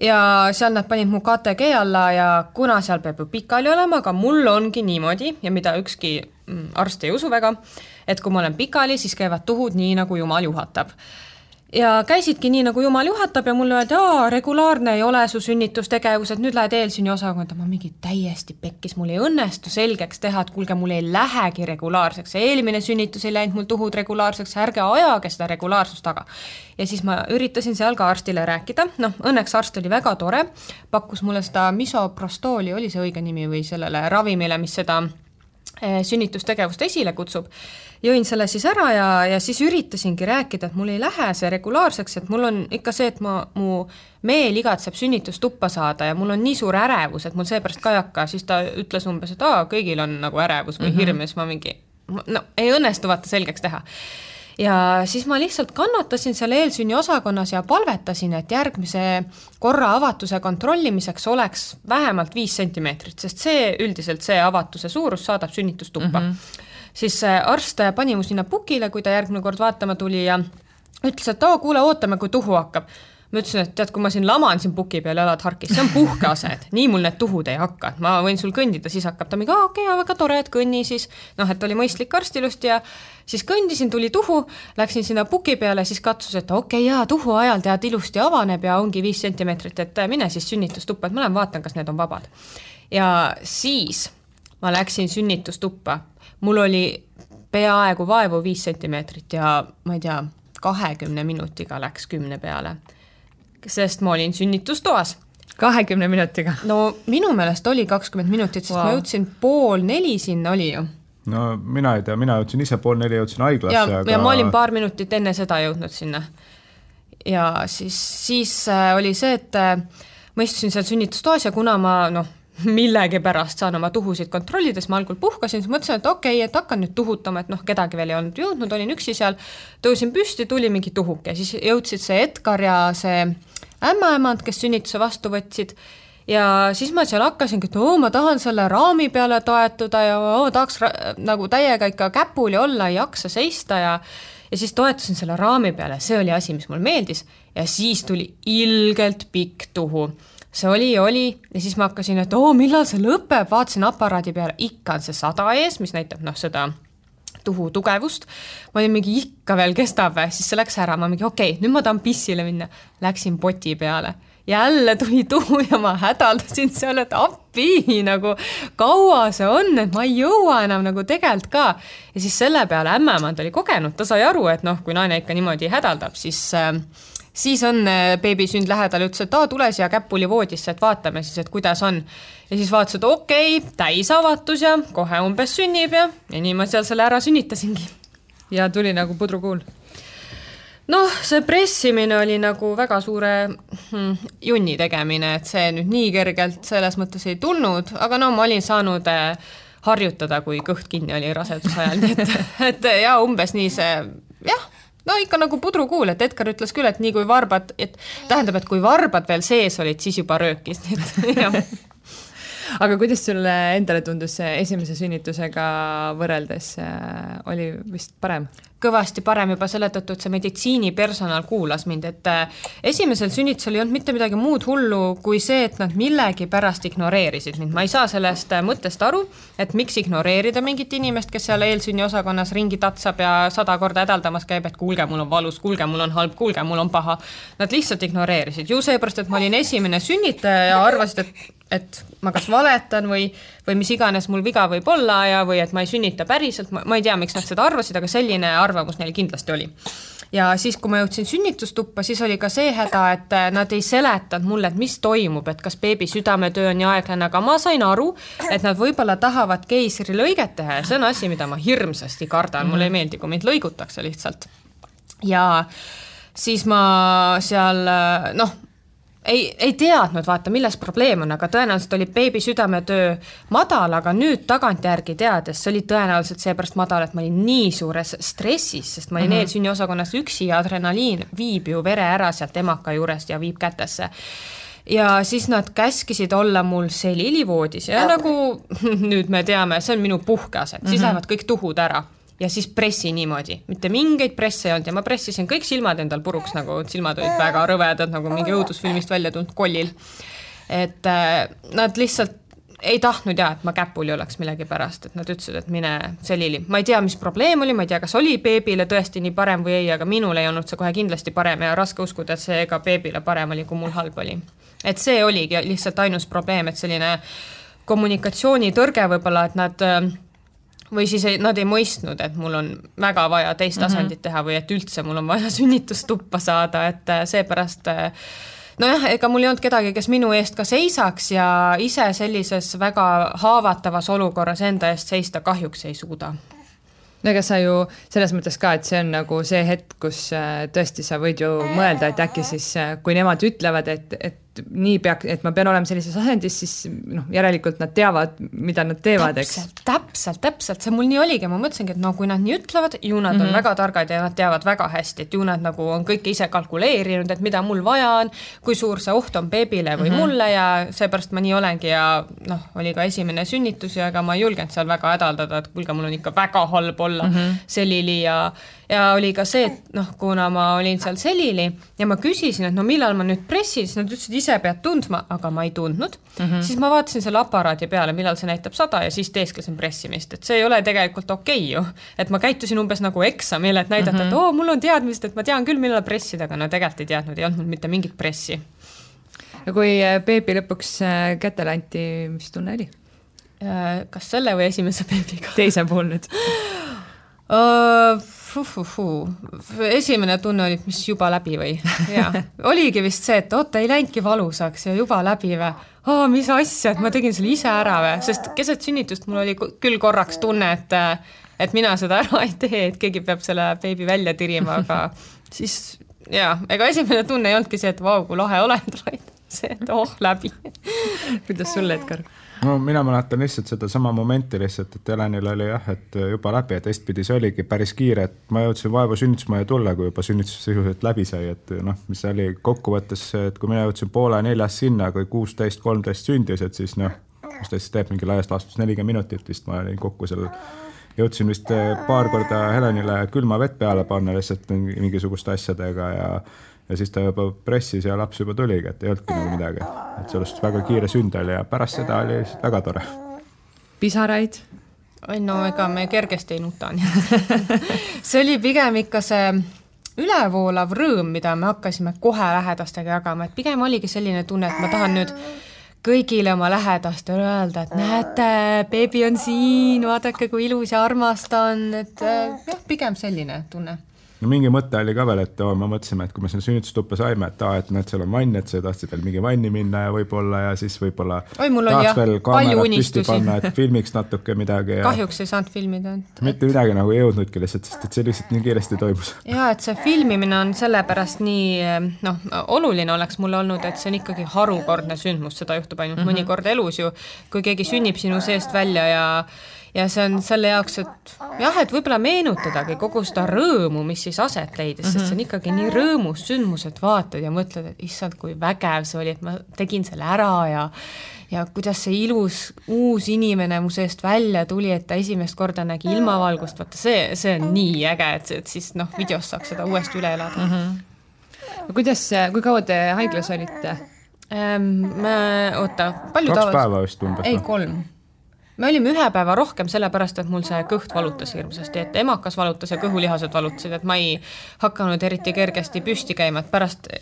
S2: ja seal nad panid mu KTG alla ja kuna seal peab ju pikali olema, aga mul ongi niimoodi ja mida ükski Mm, arst ei usu väga, et kui ma olen pikali, siis käivad tuhud nii, nagu jumal juhatab ja käisidki nii, nagu jumal juhatab ja mulle öeldi, aa, regulaarne ei ole su sünnitustegevus, et nüüd lähed eelsünniosakonda, ma mingi täiesti pekkis, mul ei õnnestu selgeks teha, et kuulge, mul ei lähegi regulaarseks, eelmine sünnitus ei läinud mul tuhud regulaarseks, ärge ajage seda regulaarsust taga. ja siis ma üritasin seal ka arstile rääkida, noh, õnneks arst oli väga tore, pakkus mulle seda misoprostooli, oli see õige nimi või sellele ravimile, mis seda Eh, sünnitustegevust esile kutsub, jõin selle siis ära ja, ja siis üritasingi rääkida, et mul ei lähe see regulaarseks, et mul on ikka see, et ma, mu meel igatseb sünnitustuppa saada ja mul on nii suur ärevus, et mul seepärast ka ei hakka, siis ta ütles umbes, et aa, kõigil on nagu ärevus või mm -hmm. hirm ja siis ma mingi, no ei õnnestu vaata selgeks teha ja siis ma lihtsalt kannatasin seal eelsünniosakonnas ja palvetasin, et järgmise korra avatuse kontrollimiseks oleks vähemalt viis sentimeetrit, sest see üldiselt, see avatuse suurus saadab sünnitustuppa mm. -hmm. Siis arst pani mu sinna pukile, kui ta järgmine kord vaatama tuli ja ütles, et oo, kuule, ootame, kui tuhu hakkab ma ütlesin, et tead, kui ma siin laman siin puki peal jalad harkis, see on puhkeased, nii mul need tuhud ei hakka, et ma võin sul kõndida, siis hakkab ta mingi, aa okei okay,, väga tore, et kõnni siis. noh, et oli mõistlik arstilust ja siis kõndisin, tuli tuhu, läksin sinna puki peale, siis katsus, et okei okay,, jaa, tuhu ajal tead ilusti avaneb ja ongi viis sentimeetrit, et mine siis sünnitustuppa, et ma lähen vaatan, kas need on vabad. ja siis ma läksin sünnitustuppa, mul oli peaaegu vaevu viis sentimeetrit ja ma ei tea, kahekümne minutiga läks kümne peale sest ma olin sünnitustoas.
S1: kahekümne minutiga?
S2: no minu meelest oli kakskümmend minutit, sest wow. ma jõudsin pool neli sinna oli ju
S3: no mina ei tea, mina jõudsin ise pool neli, jõudsin haiglasse,
S2: aga. ja ma olin paar minutit enne seda jõudnud sinna. ja siis, siis äh, oli see, et äh, ma istusin seal sünnitustoas ja kuna ma noh, millegipärast saan oma tuhusid kontrollida, siis ma algul puhkasin, siis mõtlesin, et okei okay,, et hakkan nüüd tuhutama, et noh, kedagi veel ei olnud jõudnud, olin üksi seal, tõusin püsti, tuli mingi tuhuke, siis jõudsid see Edgar ja see ämmaemand, kes sünnituse vastu võtsid. Ja siis ma seal hakkasingi, et oo, ma tahan selle raami peale toetuda ja oo, tahaks nagu täiega ikka käpuli olla, ei jaksa seista ja ja siis toetasin selle raami peale, see oli asi, mis mulle meeldis. Ja siis tuli ilgelt pikk tuhu see oli oli. Ja siis ma hakkasin, et oo, millal see lõpeb, vaatasin aparaadi peale, ikka on see sada ees, mis näitab noh, seda tuhu tugevust. ma olin mingi ikka veel kestab, siis see läks ära, ma mingi okei okay,, nüüd ma tahan pissile minna. Läksin poti peale, jälle tuli tuhu ja ma hädaldasin seal, et appi nagu kaua see on, et ma ei jõua enam nagu tegelikult ka. ja siis selle peale ämmemand oli kogenud, ta sai aru, et noh, kui naine ikka niimoodi hädaldab, siis äh, siis on äh, beebi sünd lähedal, ütles, et aa, tule siia käpuli voodisse, et vaatame siis, et kuidas on. ja siis vaatas, et okei okay,, täisavatus ja kohe umbes sünnib ja, ja nii ma seal selle ära sünnitasingi.
S1: ja tuli nagu pudrukuul?
S2: noh, see pressimine oli nagu väga suure hmm, junni tegemine, et see nüüd nii kergelt selles mõttes ei tulnud, aga no ma olin saanud äh, harjutada, kui kõht kinni oli raseduse ajal, nii et, <laughs> et ja umbes nii see jah no ikka nagu pudrukuul, et Edgar ütles küll, et nii kui varbad, et tähendab, et kui varbad veel sees olid, siis juba röökis, nii et <laughs> jah
S1: aga kuidas sulle endale tundus esimese sünnitusega võrreldes, oli vist parem?
S2: Kõvasti parem juba selle tõttu, et see meditsiinipersonal kuulas mind, et äh, esimesel sünnitusel ei olnud mitte midagi muud hullu kui see, et nad millegipärast ignoreerisid mind, ma ei saa sellest äh, mõttest aru, et miks ignoreerida mingit inimest, kes seal eelsünniosakonnas ringi tatsab ja sada korda hädaldamas käib, et kuulge, mul on valus, kuulge, mul on halb, kuulge, mul on paha. Nad lihtsalt ignoreerisid, ju seepärast, et ma olin esimene sünnitaja ja arvasid, et et ma kas valetan või, või mis iganes mul viga võib olla ja, või et ma ei sünnita päriselt, ma ei tea, miks nad seda arvasid, aga selline arvamus neil kindlasti oli. ja siis, kui ma jõudsin sünnitustuppa, siis oli ka see häda, et nad ei seletanud mulle, et mis toimub, et kas beebi südametöö on nii aeglane, aga ma sain aru, et nad võib-olla tahavad keisrilõiget teha ja see on asi, mida ma hirmsasti kardan, mulle ei meeldi, kui mind lõigutakse lihtsalt. ja siis ma seal noh ei, ei teadnud, vaata, milles probleem on, aga tõenäoliselt oli beebi südametöö madal, aga nüüd tagantjärgi teades, see oli tõenäoliselt seepärast madal, et ma olin nii suures stressis, sest ma olin mm -hmm. eelsünnioosakonnas üksi ja adrenaliin viib ju vere ära sealt emaka juurest ja viib kätesse ja siis nad käskisid olla mul selilivoodis ja nagu <laughs> nüüd me teame, see on minu puhkeaset mm, -hmm. siis mhm. lähevad kõik tuhud ära ja siis pressi niimoodi, mitte mingeid presse ei olnud ja ma pressisin kõik silmad endal puruks, nagu silmad olid väga rõvedad, nagu mingi õudusfilmist välja tulnud kollil. et äh, nad lihtsalt ei tahtnud ja, et ma käpuli oleks millegipärast, et nad ütlesid, et mine selili. ma ei tea, mis probleem oli, ma ei tea, kas oli beebile tõesti nii parem või ei, aga minul ei olnud see kohe kindlasti parem ja raske uskuda, et see ka beebile parem oli, kui mul halb oli. et see oligi lihtsalt ainus probleem, et selline kommunikatsioonitõrge võib-olla, et nad äh, või siis ei, nad ei mõistnud, et mul on väga vaja teist mm -hmm. teha või et üldse mul on vaja <laughs> sünnitustuppa saada, et äh, seepärast äh, nojah, ega mul ei olnud kedagi, kes minu eest ka seisaks ja ise sellises väga haavatavas olukorras enda eest seista kahjuks ei suuda
S1: no ega sa ju selles mõttes ka, et see on nagu see hetk, kus äh, tõesti sa võid ju mõelda, et äkki siis, kui nemad ütlevad, et, et nii peaks, et ma pean olema sellises asendis, siis noh, järelikult nad teavad, mida nad teevad, eks.
S2: täpselt, täpselt, see mul nii oligi, ma mõtlesingi, et no kui nad nii ütlevad, ju nad mm -hmm. on mhm. väga targad ja nad teavad väga hästi, et ju nad nagu on kõike ise kalkuleerinud, et mida mul vaja on, kui suur see oht on beebile või mm -hmm. mulle ja seepärast ma nii olengi ja noh, oli ka esimene sünnitus ja ega ma ei julgenud seal väga hädaldada, et kuulge, mul on ikka väga halb olla mm -hmm. selili ja ja oli ka see, et noh, kuna ma olin seal selili ja ma küsisin, et no millal ma nüüd pressin, siis nad ütlesid, ise pead tundma, aga ma ei tundnud mm. -hmm. siis ma vaatasin selle aparaadi peale, millal see näitab sada ja siis teesklesin pressimist, et see ei ole tegelikult okei okay ju. et ma käitusin umbes nagu eksamil, et näidata mm, -hmm. et oo, mul on teadmist, et ma tean küll, millal pressida, aga no tegelikult ei teadnud, ei olnud mul mitte mingit pressi.
S1: ja kui äh, beebi lõpuks äh, kätele anti, mis tunne oli?
S2: Äh, kas selle või esimese beebiga?
S1: teise puhul nüüd
S2: esimene tunne oli, et mis juba läbi või? jaa, oligi vist see, et oota, ei läinudki valusaks ja juba läbi või? aa, mis asja, et ma tegin selle ise ära või, sest keset sünnitust mul oli küll korraks tunne, et et mina seda ära ei tee, et keegi peab selle beebi välja tirima, aga siis jaa, ega esimene tunne ei olnudki see, et vau, kui lahe oled, <laughs> vaid see, et oh, läbi
S1: kuidas sul, Edgar?
S3: No mina mäletan lihtsalt sedasama momenti lihtsalt, et Helenil oli jah, et juba läbi ja teistpidi see oligi päris kiire, et ma jõudsin vaevu sünnitusmajja tulla, kui juba sünnitus sisuliselt läbi sai, et noh, mis oli kokkuvõttes, et kui mina jõudsin poole neljas sinna, kui kuusteist, kolmteist sündis, et siis noh, siis teeb, mingi laias laastus nelikümmend minutit vist ma olin kokku seal jõudsin vist paar korda Helenile külma vett peale panna lihtsalt mingisuguste asjadega ja ja siis ta juba pressis ja laps juba tuligi, et ei olnudki nagu midagi. et sellest väga kiire sünd oli ja pärast seda oli lihtsalt väga tore.
S1: pisaraid?
S2: oi no ega me kergesti ei nuta <laughs> see oli pigem ikka see ülevoolav rõõm, mida me hakkasime kohe lähedastega jagama, et pigem oligi selline tunne, et ma tahan nüüd kõigile oma lähedastele öelda, et näete, beebi on siin, vaadake, kui ilus ja armas ta on, et jah, pigem selline tunne
S3: no mingi mõte oli ka veel, et oo, me mõtlesime, et kui me sinna sünnitustuppa saime, et aa, et näed, seal on vann, et sa tahtsid veel mingi vanni minna ja võib-olla ja siis võib-olla
S2: tahaks
S3: veel kaamerat püsti panna, et filmiks natuke midagi
S2: ja.... kahjuks ei saanud filmida et....
S3: mitte midagi nagu ei jõudnudki lihtsalt, sest et see lihtsalt nii kiiresti toimus.
S2: ja et see filmimine on sellepärast nii noh, oluline oleks mul olnud, et see on ikkagi harukordne sündmus, seda juhtub ainult mm -hmm. mõni kord elus ju, kui keegi sünnib sinu seest välja ja ja see on selle jaoks, et jah, et võib-olla meenutadagi kogu seda rõõmu, mis siis aset leidis mm, -hmm. sest see on mhm. ikkagi nii rõõmus sündmus, et vaatad ja mõtled, et issand, kui vägev see oli, et ma tegin selle ära ja ja kuidas see ilus uus inimene mu seest välja tuli, et ta esimest korda nägi ilmavalgust, vaata see, see on nii äge, et, et siis noh, videos saaks seda uuesti üle elada mm.
S1: -hmm. kuidas, kui kaua te haiglas olite
S2: ähm,? oota, palju
S3: kaks tavas... päeva vist umbes?
S2: ei, kolm me olime ühe päeva rohkem, sellepärast et mul see kõht valutas hirmsasti, et emakas valutas ja kõhulihased valutasid, et ma ei hakanud eriti kergesti püsti käima, et pärast e,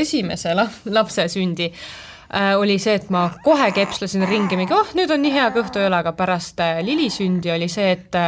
S2: esimese lapse sündi äh, oli see, et ma kohe kepslesin ringi, mingi oh, nüüd on nii hea, kõhtu ei ole, aga pärast äh, Lili sündi oli see, et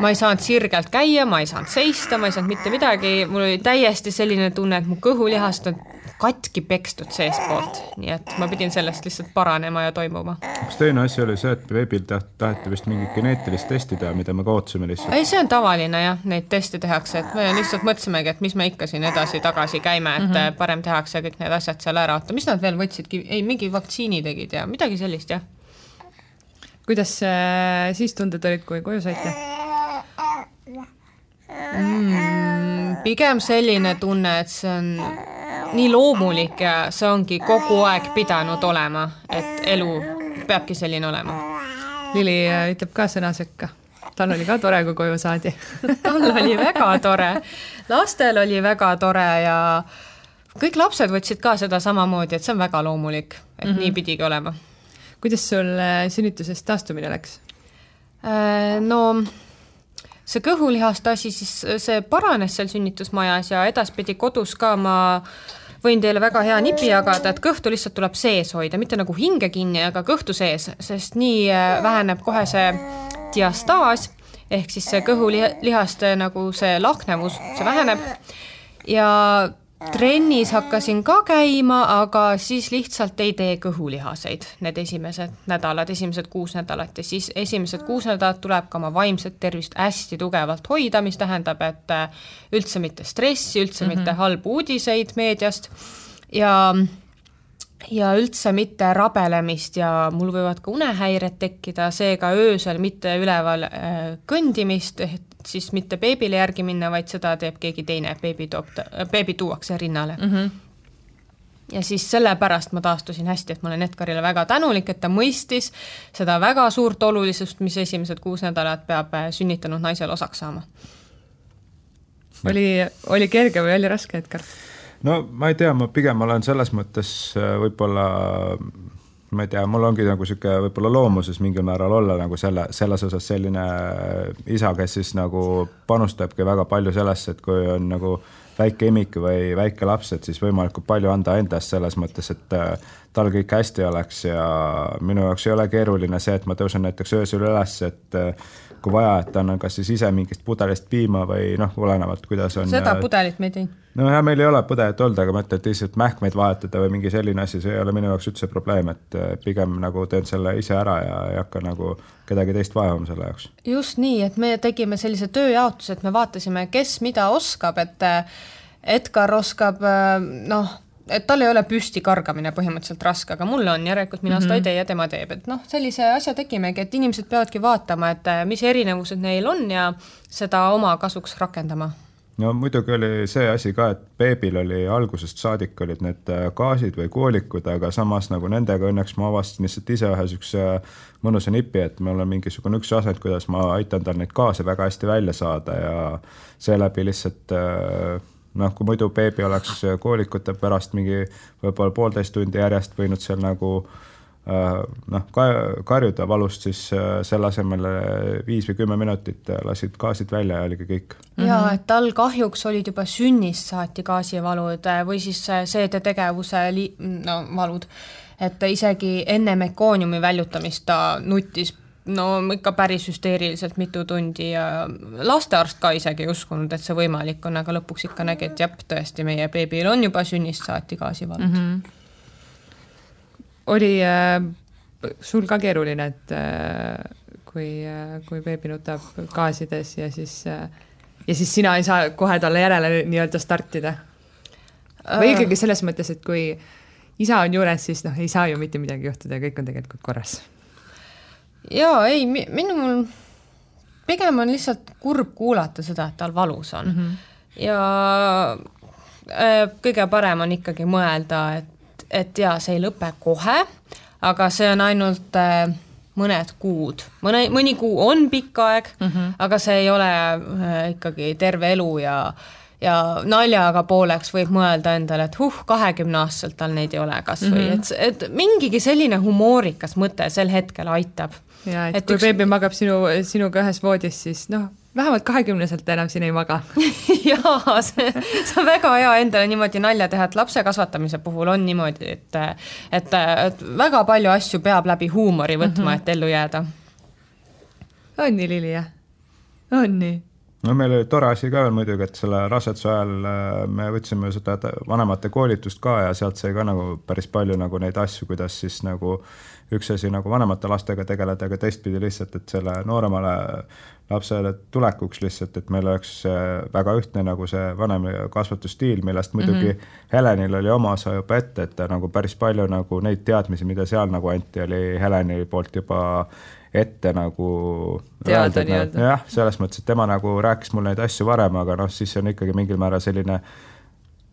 S2: ma ei saanud sirgelt käia, ma ei saanud seista, ma ei saanud mitte midagi, mul oli täiesti selline tunne, et mu kõhulihast on katki pekstud seestpoolt, nii et ma pidin sellest lihtsalt paranema ja toimuma.
S3: kas teine asi oli see, et veebil taheti vist mingit geneetilist testi teha, mida me kaotasime lihtsalt?
S2: ei, see on tavaline jah, neid teste tehakse, et me lihtsalt mõtlesimegi, et mis me ikka siin edasi-tagasi käime, et mm -hmm. parem tehakse kõik need asjad seal ära, oota, mis nad veel võtsidki, ei mingi vaktsiini tegid ja midagi sellist jah.
S1: kuidas äh, siis tunded olid, kui koju saite
S2: mm,? pigem selline tunne, et see on nii loomulik ja see ongi kogu aeg pidanud olema, et elu peabki selline olema.
S1: Lili äh, ütleb ka sõna sekka. tal oli ka tore, kui koju saadi <laughs>
S2: tal oli väga tore, lastel oli väga tore ja kõik lapsed võtsid ka seda samamoodi, et see on väga loomulik, et mm -hmm. nii pidigi olema.
S1: kuidas sul äh, sünnitusest taastumine läks?
S2: Äh, no see kõhulihaste asi, siis see paranes seal sünnitusmajas ja edaspidi kodus ka ma võin teile väga hea nipi jagada, et kõhtu lihtsalt tuleb sees hoida, mitte nagu hinge kinni, aga kõhtu sees, sest nii äh, väheneb kohe see diastaas ehk siis see kõhulihaste nagu see lahknevus, see väheneb. Ja trennis hakkasin ka käima, aga siis lihtsalt ei tee kõhulihaseid need esimesed nädalad, esimesed kuus nädalat ja siis esimesed kuus nädalat tuleb ka oma vaimset tervist hästi tugevalt hoida, mis tähendab, et äh, üldse mitte stressi, üldse mm -hmm. mitte halbu uudiseid meediast ja ja üldse mitte rabelemist ja mul võivad ka unehäired tekkida, seega öösel mitte üleval äh, kõndimist, et siis mitte beebile järgi minna, vaid seda teeb keegi teine, beebi toob, beebi tuuakse rinnale mm. -hmm ja siis sellepärast ma taastusin hästi, et ma olen Edgarile väga tänulik, et ta mõistis seda väga suurt olulisust, mis esimesed kuus nädalat peab äh, sünnitanud naisel osaks saama.
S1: oli, oli kerge või oli raske, Edgar?
S3: no ma ei tea, ma pigem olen selles mõttes äh, võib-olla ma ei tea, mul ongi nagu sihuke võib-olla loomuses mingil määral olla nagu selle, selles osas selline isa, kes siis nagu panustabki väga palju sellesse, et kui on nagu väike imik või väike laps, et siis võimalikult palju anda endast selles mõttes, et äh, tal kõik hästi oleks ja minu jaoks ei ole keeruline see, et ma tõusen näiteks öösel üles, et äh, kui vaja, et annan kas siis ise mingist pudelist piima või noh, olenevalt, kuidas on.
S2: seda pudelit me ei teinud.
S3: nojah, meil ei ole pudelit olnud, aga ma ütlen, et lihtsalt mähkmeid vahetada või mingi selline asi, see ei ole minu jaoks üldse probleem, et äh, pigem nagu teen selle ise ära ja ei hakka nagu kedagi teist vaevama selle jaoks.
S2: just nii, et me tegime sellise tööjaotuse, et me vaatasime, kes mida oskab, et äh, Edgar oskab äh, noh et tal ei ole püsti kargamine põhimõtteliselt raske, aga mul on, järelikult mina mm -hmm. seda ei mhm. tee ja tema teeb, et noh, sellise asja tegimegi, et inimesed peavadki vaatama, et äh, mis erinevused neil on ja seda oma kasuks rakendama
S3: no muidugi oli see asi ka, et beebil oli algusest saadik olid need äh, gaasid või koolikud, aga samas nagu nendega õnneks ma avastasin lihtsalt ise ühe niisuguse mõnusa nipi, et mul on mingisugune üks asend, kuidas ma aitan tal neid gaase väga hästi välja saada ja seeläbi lihtsalt äh, noh, kui muidu beebi oleks koolikute pärast mingi võib-olla poolteist tundi järjest võinud seal nagu äh, Äh, noh, karjuda valust, siis äh, selle asemel viis või kümme minutit lasid gaasid välja ja oligi kõik.
S2: ja et tal kahjuks olid juba sünnist saati gaasivalud äh, või siis seedetegevuse li-, no valud, et isegi enne mekooniumi väljutamist ta nuttis no ikka päris hüsteeriliselt mitu tundi ja lastearst ka isegi ei uskunud, et see võimalik on, aga lõpuks ikka nägi, et jah, tõesti, meie beebil on juba sünnist saati gaasivalud mm. -hmm
S1: oli äh, sul ka keeruline, et äh, kui äh,, kui beebi nutab gaasides ja siis äh, ja siis sina ei saa kohe talle järele nii-öelda startida? või ikkagi selles mõttes, et kui isa on juures, siis noh, ei saa ju mitte midagi juhtuda ja kõik on tegelikult korras?
S2: Jaa, ei, minul pigem on lihtsalt kurb kuulata seda, et tal valus on mm. -hmm. ja äh, kõige parem on ikkagi mõelda, et et jaa, see ei lõpe kohe, aga see on ainult äh, mõned kuud, mõne, mõni kuu on pikk aeg mm, -hmm. aga see ei ole äh, ikkagi terve elu ja ja naljaga pooleks võib mõelda endale, et huh, kahekümne aastaselt tal neid ei ole kas või mm, -hmm. et, et mingigi selline humoorikas mõte sel hetkel aitab.
S1: Ja et, et kui üks... beebi magab sinu, sinuga ühes voodis, siis noh, vähemalt kahekümneselt enam siin ei maga <laughs>
S2: jaa, see, see on väga hea endale niimoodi nalja teha, et lapse kasvatamise puhul on niimoodi, et et, et väga palju asju peab läbi huumori võtma mm, -hmm. et ellu jääda.
S1: on nii, Lili, jah? on nii?
S3: no meil oli tore asi ka veel muidugi, et selle raseduse ajal äh, me võtsime seda vanemate koolitust ka ja sealt sai ka nagu päris palju nagu neid asju, kuidas siis nagu üks asi nagu vanemate lastega tegeleda, aga teistpidi lihtsalt, et selle nooremale lapsele tulekuks lihtsalt, et meil oleks väga ühtne nagu see vanem kasvatusstiil, millest muidugi mm -hmm. Helenil oli oma osa juba ette, et ta nagu päris palju nagu neid teadmisi, mida seal nagu anti, oli Heleni poolt juba ette nagu
S1: teada nii-öelda.
S3: jah, selles mõttes, et tema nagu rääkis mulle neid asju varem, aga noh, siis on ikkagi mingil määral selline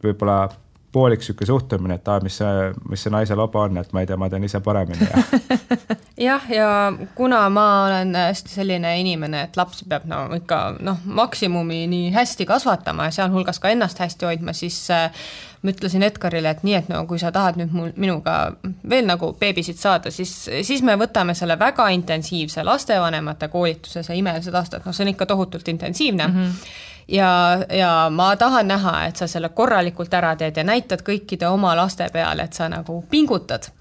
S3: võib-olla poolik niisugune suhtumine, et aa, mis see, mis see naise loba on, et ma ei tea, ma tean ise paremini ja <laughs>
S2: jah, ja kuna ma olen hästi selline inimene, et lapsi peab no ikka noh, maksimumini hästi kasvatama ja sealhulgas ka ennast hästi hoidma, siis äh, ma ütlesin Edgarile, et nii, et no kui sa tahad nüüd mul, minuga veel nagu beebisid saada, siis, siis me võtame selle väga intensiivse lastevanemate koolituse, see imelised aastad, noh, see on ikka tohutult intensiivne mm. -hmm ja, ja ma tahan näha, et sa selle korralikult ära teed ja näitad kõikide oma laste peale, et sa nagu pingutad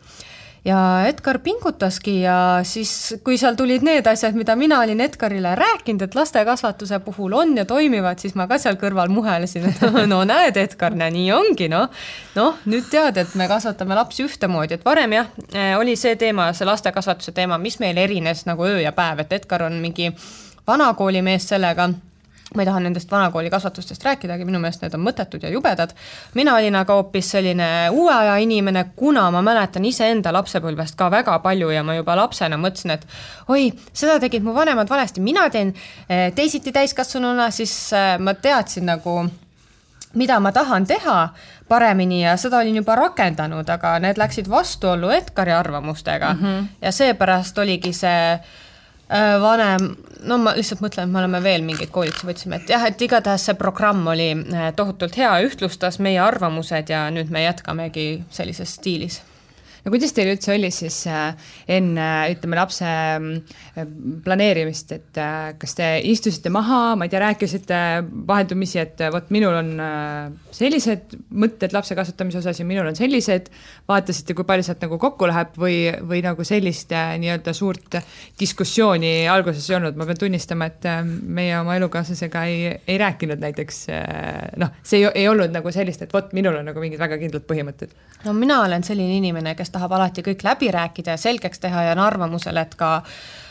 S2: ja Edgar pingutaski ja siis, kui seal tulid need asjad, mida mina olin Edgarile rääkinud, et lastekasvatuse puhul on ja toimivad, siis ma ka seal kõrval muhelesin, et <laughs> no näed, Edgar, näe nii ongi noh. noh, nüüd tead, et me kasvatame lapsi ühtemoodi, et varem jah, oli see teema, see lastekasvatuse teema, mis meil erines nagu öö ja päev, et Edgar on mingi vanakoolimees sellega ma ei taha nendest vanakooli kasvatustest rääkidagi, minu meelest need on mõttetud ja jubedad. mina olin aga hoopis selline uue aja inimene, kuna ma mäletan iseenda lapsepõlvest ka väga palju ja ma juba lapsena mõtlesin, et oi, seda tegid mu vanemad valesti, mina teen eh, teisiti täiskasvanuna, siis eh, ma teadsin nagu mida ma tahan teha paremini ja seda olin juba rakendanud, aga need läksid vastuollu Edgari arvamustega mm -hmm. ja seepärast oligi see vanem, no ma lihtsalt mõtlen, et me oleme veel mingeid koolitusi võtsime, et jah, et igatahes see programm oli äh, tohutult hea, ühtlustas meie arvamused ja nüüd me jätkamegi sellises stiilis
S1: no kuidas teil üldse oli siis äh, enne, ütleme, lapse äh, planeerimist, et äh, kas te istusite maha, ma ei tea, rääkisite vaheldumisi, et vot minul on sellised mõtted lapse kasvatamise osas ja minul on sellised, vaatasite, kui palju sealt nagu kokku läheb või, või nagu sellist nii-öelda suurt diskussiooni alguses ei olnud, ma pean tunnistama, et meie oma elukaaslasega ei, ei rääkinud näiteks noh, see ei, ei olnud nagu sellist, et vot minul on nagu mingid väga kindlad põhimõtted.
S2: no mina olen selline inimene, kes tahab alati kõik läbi rääkida ja selgeks teha ja on arvamusel, et ka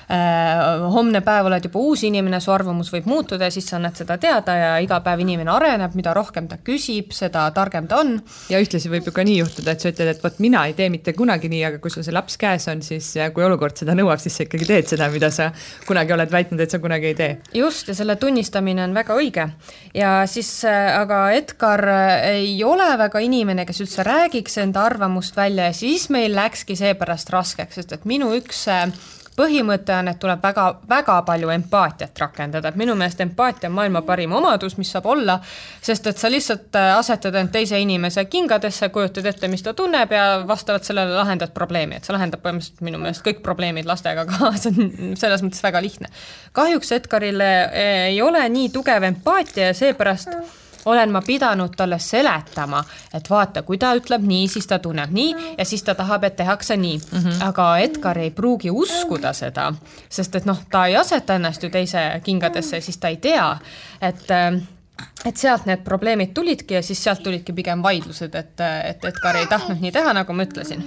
S2: homne päev oled juba uus inimene, su arvamus võib muutuda ja siis sa annad seda teada ja iga päev inimene areneb, mida rohkem ta küsib, seda targem ta on.
S1: ja ühtlasi võib ju ka nii juhtuda, et sa ütled, et vot mina ei tee mitte kunagi nii, aga kui sul see laps käes on, siis kui olukord seda nõuab, siis sa ikkagi teed seda, mida sa kunagi oled väitnud, et sa kunagi ei tee.
S2: just, ja selle tunnistamine on väga õige. ja siis äh, aga Edgar äh, ei ole väga inimene, kes üldse räägiks enda arvamust välja ja siis meil läkski seepärast raskeks, sest et minu üks äh, põhimõte on, et tuleb väga, väga palju empaatiat rakendada, et minu meelest empaatia on maailma parim omadus, mis saab olla, sest et sa lihtsalt äh, asetad end teise inimese kingadesse, kujutad ette, mis ta tunneb ja vastavalt sellele lahendad probleemi, et see lahendab põhimõtteliselt minu meelest kõik probleemid lastega <laughs> ka, see on selles mõttes väga lihtne. kahjuks Edgarile äh, ei ole nii tugev empaatia ja seepärast olen ma pidanud talle seletama, et vaata, kui ta ütleb nii, siis ta tunneb nii ja siis ta tahab, et tehakse nii mm. -hmm. aga Edgar ei pruugi uskuda seda, sest et noh, ta ei aseta ennast ju teise kingadesse, siis ta ei tea, et et sealt need probleemid tulidki ja siis sealt tulidki pigem vaidlused, et, et Edgar ei tahtnud nii teha, nagu ma ütlesin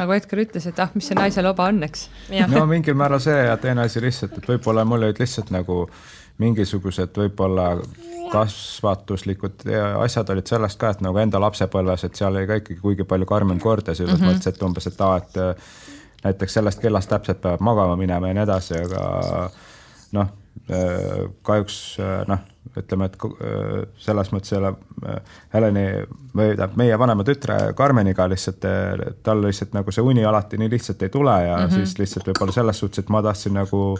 S1: nagu Edgar ütles, et ah, mis see naise loba on, eks.
S3: no mingil määral see ja teine asi lihtsalt, et võib-olla mul olid lihtsalt nagu mingisugused võib-olla kasvatuslikud asjad olid sellest ka, et nagu enda lapsepõlves, et seal oli ka ikkagi kuigi palju karmim kord ja selles mm -hmm. mõttes, et umbes, et aa, et äh, näiteks sellest kellast täpselt peab magama minema ja nii edasi, aga noh, äh, kahjuks äh, noh, ütleme, et selles mõttes selle Heleni või tähendab meie vanema tütre Karmeniga lihtsalt, tal lihtsalt nagu see uni alati nii lihtsalt ei tule ja mm -hmm. siis lihtsalt võib-olla selles suhtes, et ma tahtsin nagu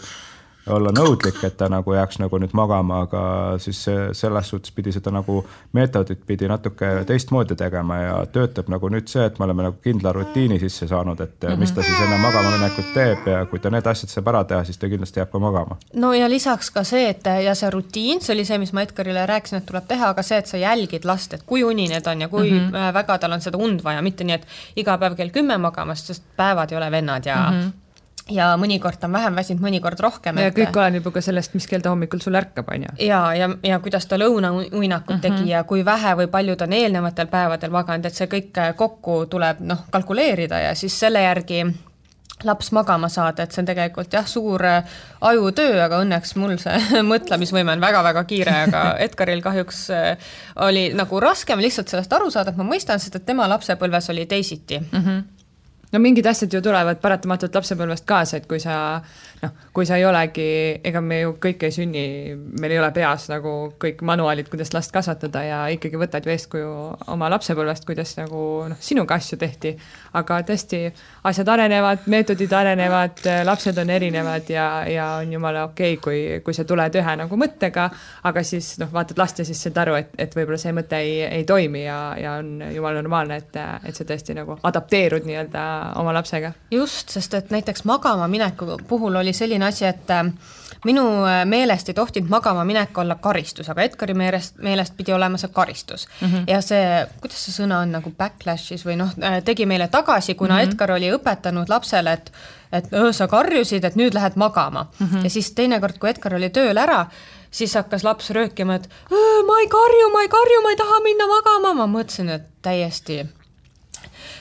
S3: olla nõudlik, et ta nagu jääks nagu nüüd magama, aga siis selles suhtes pidi seda nagu meetodit pidi natuke teistmoodi tegema ja töötab nagu nüüd see, et me oleme nagu kindla rutiini sisse saanud, et mm -hmm. mis ta siis enne magama minekut teeb ja kui ta need asjad saab ära teha, siis ta kindlasti jääb ka magama.
S2: no ja lisaks ka see, et ja see rutiin, see oli see, mis ma Edgarile rääkisin, et tuleb teha, aga see, et sa jälgid last, et kui unine ta on ja kui mm -hmm. väga tal on seda und vaja, mitte nii, et iga päev kell kümme magamas, sest päevad ei ole vennad ja mm -hmm ja mõnikord on vähem väsinud, mõnikord rohkem.
S1: ja et... kõik oleneb ju ka sellest, mis kell ta hommikul sul ärkab, on ju.
S2: ja, ja, ja kuidas ta lõunauinakut mm -hmm. tegi ja kui vähe või palju ta on eelnevatel päevadel maganud, et see kõik äh, kokku tuleb noh, kalkuleerida ja siis selle järgi laps magama saada, et see on tegelikult jah, suur äh, ajutöö, aga õnneks mul see <laughs> mõtlemisvõime on väga-väga kiire, aga <laughs> Edgaril kahjuks äh, oli nagu raskem lihtsalt sellest aru saada, et ma mõistan, sest et tema lapsepõlves oli teisiti mm. -hmm
S1: no mingid asjad ju tulevad paratamatult lapsepõlvest kaasa, et kui sa noh, kui sa ei olegi, ega me ju kõik ei sünni, meil ei ole peas nagu kõik manuaalid, kuidas last kasvatada ja ikkagi võtad ju eeskuju oma lapsepõlvest, kuidas nagu noh, sinuga asju tehti. aga tõesti, asjad arenevad, meetodid arenevad, lapsed on erinevad ja, ja on jumala okei okay,, kui, kui sa tuled ühe nagu mõttega, aga siis noh, vaatad last ja siis saad aru, et, et võib-olla see mõte ei, ei toimi ja, ja on jumala normaalne, et, et sa tõesti nagu adapteerud nii-öelda oma lapsega.
S2: just, sest et näiteks magama mineku puhul oli oli selline asi, et äh, minu äh, meelest ei tohtinud magama minek olla karistus, aga Edgari meelest, meelest pidi olema see karistus mm. -hmm. ja see, kuidas see sõna on nagu backlash'is või noh, äh, tegi meile tagasi, kuna mm -hmm. Edgar oli õpetanud lapsele, et et öö, sa karjusid, et nüüd lähed magama mm. -hmm. ja siis teinekord, kui Edgar oli tööl ära, siis hakkas laps röökima, et ma ei karju, ma ei karju, ma ei taha minna magama, ma mõtlesin, et täiesti,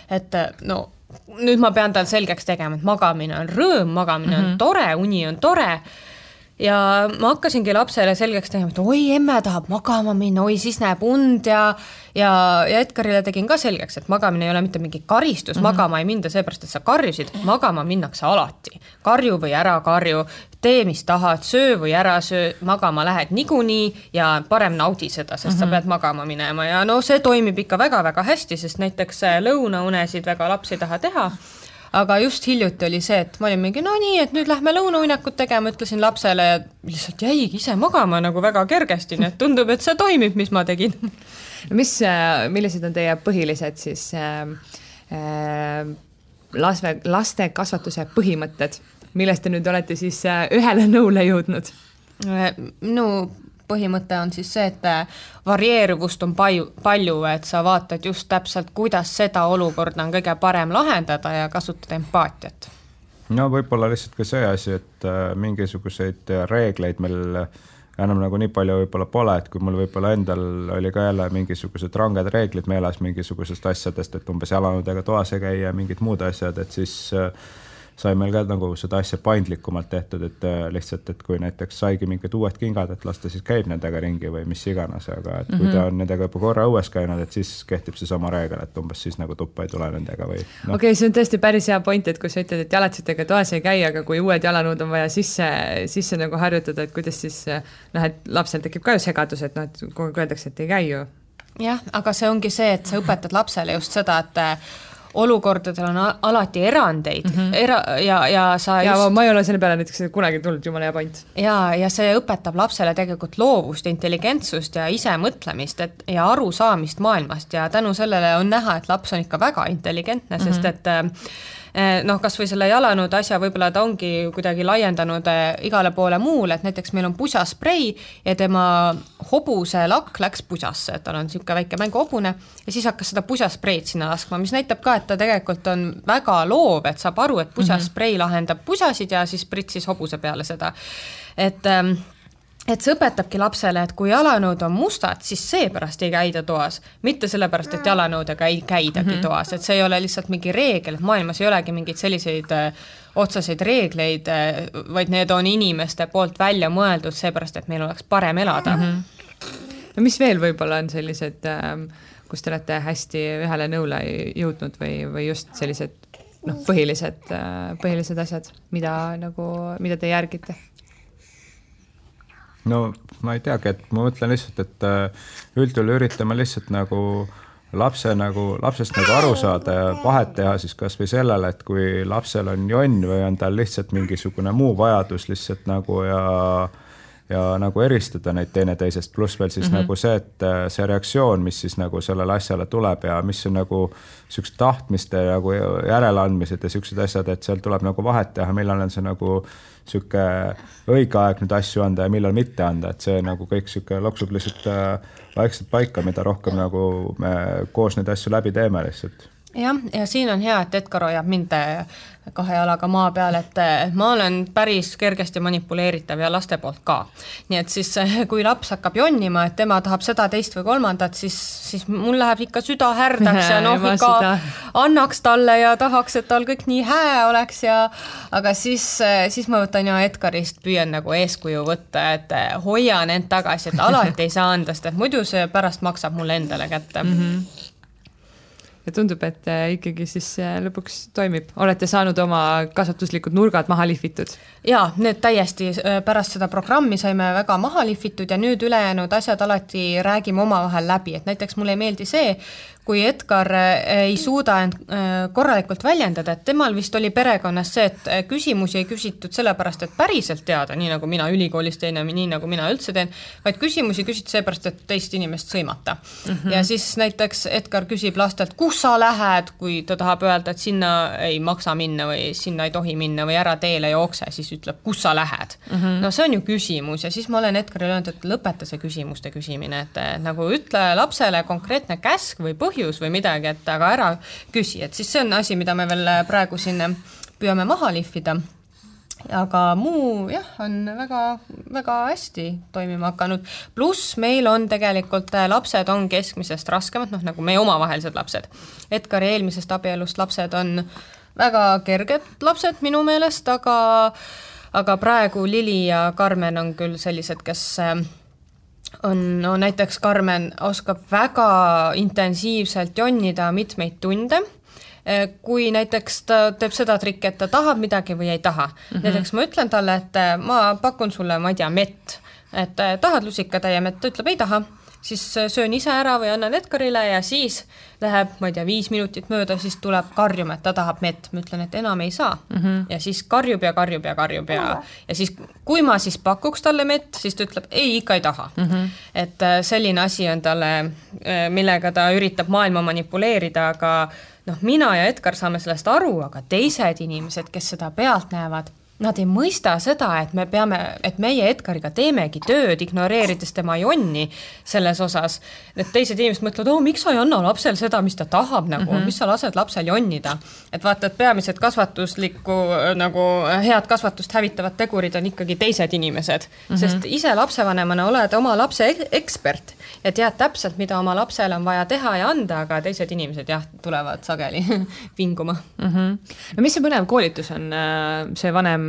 S2: et no nüüd ma pean tal selgeks tegema, et magamine on rõõm, magamine mm -hmm. on mhm. tore, uni on tore ja ma hakkasingi lapsele selgeks tegema, et oi, emme tahab magama minna, oi, siis näeb und ja ja, ja Edgarile tegin ka selgeks, et magamine ei ole mitte mingi karistus mm, -hmm. magama ei minda seepärast, et sa karjusid, magama minnakse alati. karju või ära karju, tee, mis tahad, söö või ära söö, magama lähed niikuinii ja parem naudi seda, sest mm -hmm. sa mhm. pead magama minema ja no see toimib ikka väga-väga hästi, sest näiteks lõunaunesid väga laps ei taha teha aga just hiljuti oli see, et ma olin mingi no nii, et nüüd lähme lõunauinakut tegema, ütlesin lapsele ja lihtsalt jäigi ise magama nagu väga kergesti, nii et tundub, et see toimib, mis ma tegin.
S1: no mis, äh, millised on teie põhilised siis äh, äh, laste, laste kasvatuse põhimõtted, millest te nüüd olete siis äh, ühele nõule jõudnud?
S2: minu põhimõte on siis see, et äh, varieeruvust on palju, palju, et sa vaatad just täpselt, kuidas seda olukorda on kõige parem lahendada ja kasutad empaatiat.
S3: no võib-olla lihtsalt ka see asi, et äh, mingisuguseid reegleid meil enam nagu nii palju võib-olla pole, et kui mul võib-olla endal oli ka jälle mingisugused ranged reeglid meeles mingisugusest asjadest, et umbes jalanõudega toas ei käi ja mingid muud asjad, et siis äh, sai meil ka nagu seda asja paindlikumalt tehtud, et äh, lihtsalt, et kui näiteks saigi mingid uued kingad, et las ta siis käib nendega ringi või mis iganes, aga et kui mm -hmm. ta on nendega juba korra õues käinud, et siis kehtib seesama reegel, et umbes siis nagu tuppa ei tule nendega või
S1: no.. okei okay,, see on tõesti päris hea point, et kui sa ütled, et jalatsitega toas ei käi, aga kui uued jalanõud on vaja sisse, sisse nagu harjutada, et kuidas siis noh, et lapsel tekib ka ju segadus, et noh, et kogu aeg öeldakse, et ei käi ju.
S2: jah, aga see ongi see, et sa õpetad lapsele just seda, et olukordadel on alati erandeid mm -hmm. era- ja, ja sa
S1: ja just... ma ei ole selle peale näiteks kunagi tulnud, jumala hea point.
S2: ja, ja see õpetab lapsele tegelikult loovust, intelligentsust ja isemõtlemist, et ja arusaamist maailmast ja tänu sellele on näha, et laps on ikka väga intelligentne mm, -hmm. sest et äh, noh, kas või selle jalanõude asja, võib-olla ta ongi kuidagi laiendanud eh, igale poole muule, et näiteks meil on pusasprei ja tema hobuse lakk läks pusasse, et tal on niisugune väike mänguhobune ja siis hakkas seda pusaspreid sinna laskma, mis näitab ka, et ta tegelikult on väga loov, et saab aru, et pusasprei lahendab pusasid ja siis pritsis hobuse peale seda, et ähm, et see õpetabki lapsele, et kui jalanõud on mustad, siis seepärast ei käida toas, mitte sellepärast, et jalanõudega ei käidagi mm -hmm. toas, et see ei ole lihtsalt mingi reegel, et maailmas ei olegi mingeid selliseid äh, otseseid reegleid äh,, vaid need on inimeste poolt välja mõeldud seepärast, et meil oleks parem elada mm.
S1: -hmm. no mis veel võib-olla on sellised äh,, kus te olete hästi ühele nõule jõudnud või, või just sellised noh, põhilised äh,, põhilised asjad, mida nagu, mida te järgite?
S3: No ma ei teagi, et ma mõtlen lihtsalt, et äh, üldjuhul üritame lihtsalt nagu lapse nagu, lapsest nagu aru saada ja vahet teha siis kasvõi sellele, et kui lapsel on jonn või on tal lihtsalt mingisugune muu vajadus lihtsalt nagu ja ja nagu eristada neid teineteisest, pluss veel siis mm -hmm. nagu see, et äh, see reaktsioon, mis siis nagu sellele asjale tuleb ja mis on nagu siuksed tahtmiste nagu järeleandmised ja siuksed asjad, et seal tuleb nagu vahet teha, millal on see nagu sihuke õige aeg nüüd asju anda ja millal mitte anda, et see nagu kõik sihuke loksub lihtsalt äh, vaikselt paika, mida rohkem nagu me koos neid asju läbi teeme lihtsalt
S2: jah, ja siin on hea, et Edgar hoiab mind äh, kahe jalaga maa peal, et äh, ma olen päris kergesti manipuleeritav ja laste poolt ka. nii et siis, äh, kui laps hakkab jonnima, et tema tahab seda, teist või kolmandat, siis, siis mul läheb ikka süda härdaks ja <laughs> noh, ikka seda. annaks talle ja tahaks, et tal kõik nii hää oleks ja aga siis, siis ma võtan ja Edgarist püüan nagu eeskuju võtta, et hoian end tagasi, et alati ei saa anda, sest et muidu see pärast maksab mulle endale kätte mm. -hmm
S1: ja tundub, et äh, ikkagi siis äh, lõpuks toimib, olete saanud oma kasvatuslikud nurgad maha lihvitud?
S2: jaa, need täiesti, äh, pärast seda programmi saime väga maha lihvitud ja nüüd ülejäänud asjad alati räägime omavahel läbi, et näiteks mulle ei meeldi see, kui Edgar äh, ei suuda end äh, korralikult väljendada, et temal vist oli perekonnas see, et äh, küsimusi ei küsitud sellepärast, et päriselt teada, nii nagu mina ülikoolis teen ja nii nagu mina üldse teen, vaid küsimusi küsiti seepärast, et teist inimest sõimata mm. -hmm. ja siis näiteks Edgar küsib lastelt, kus sa lähed, kui ta tahab öelda, et sinna ei maksa minna või sinna ei tohi minna või ära teele jookse, siis ütleb, kus sa lähed mm. -hmm. no see on ju küsimus ja siis ma olen Edgarile öelnud, et lõpeta see küsimuste küsimine, et nagu ütle lapsele konkreetne käsk või põhjus, põhjus või midagi, et aga ära küsi, et siis see on asi, mida me veel praegu siin püüame maha lihvida aga muu jah, on väga-väga hästi toimima hakanud, pluss meil on tegelikult äh, lapsed on keskmisest raskemad, noh nagu meie omavahelised lapsed. Edgari eelmisest abielust lapsed on väga kerged lapsed minu meelest, aga aga praegu Lili ja Karmen on küll sellised, kes äh, on, no näiteks Karmen oskab väga intensiivselt jonnida mitmeid tunde eh, kui näiteks ta teeb seda trikki, et ta tahab midagi või ei taha mm. -hmm. näiteks ma ütlen talle, et eh, ma pakun sulle, ma ei tea, mett, et eh, tahad lusikatäie mett, ta ütleb ei taha siis äh, söön ise ära või annan Edgarile ja siis läheb, ma ei tea, viis minutit mööda, siis tuleb karjuma, et ta tahab mett, ma ütlen, et enam ei saa mm. -hmm. ja siis karjub ja karjub ja karjub ja, ja siis, kui ma siis pakuks talle mett, siis ta ütleb ei, ikka ei taha mm. -hmm. et äh, selline asi on talle, äh, millega ta üritab maailma manipuleerida, aga noh, mina ja Edgar saame sellest aru, aga teised inimesed, kes seda pealt näevad nad ei mõista seda, et me peame, et meie Edgariga teemegi tööd, ignoreerides tema jonni selles osas. et teised inimesed mõtlevad, oo, miks sa ei anna lapsel seda, mis ta tahab nagu mm, -hmm. mis sa lased lapsel jonnida. et vaata, et peamised kasvatuslikku nagu head kasvatust hävitavad tegurid on ikkagi teised inimesed mm, -hmm. sest ise lapsevanemana oled oma lapse ekspert ja tead täpselt, mida oma lapsele on vaja teha ja anda, aga teised inimesed jah, tulevad sageli <laughs> vinguma
S1: mm. -hmm. no mis see põnev koolitus on, äh, see vanem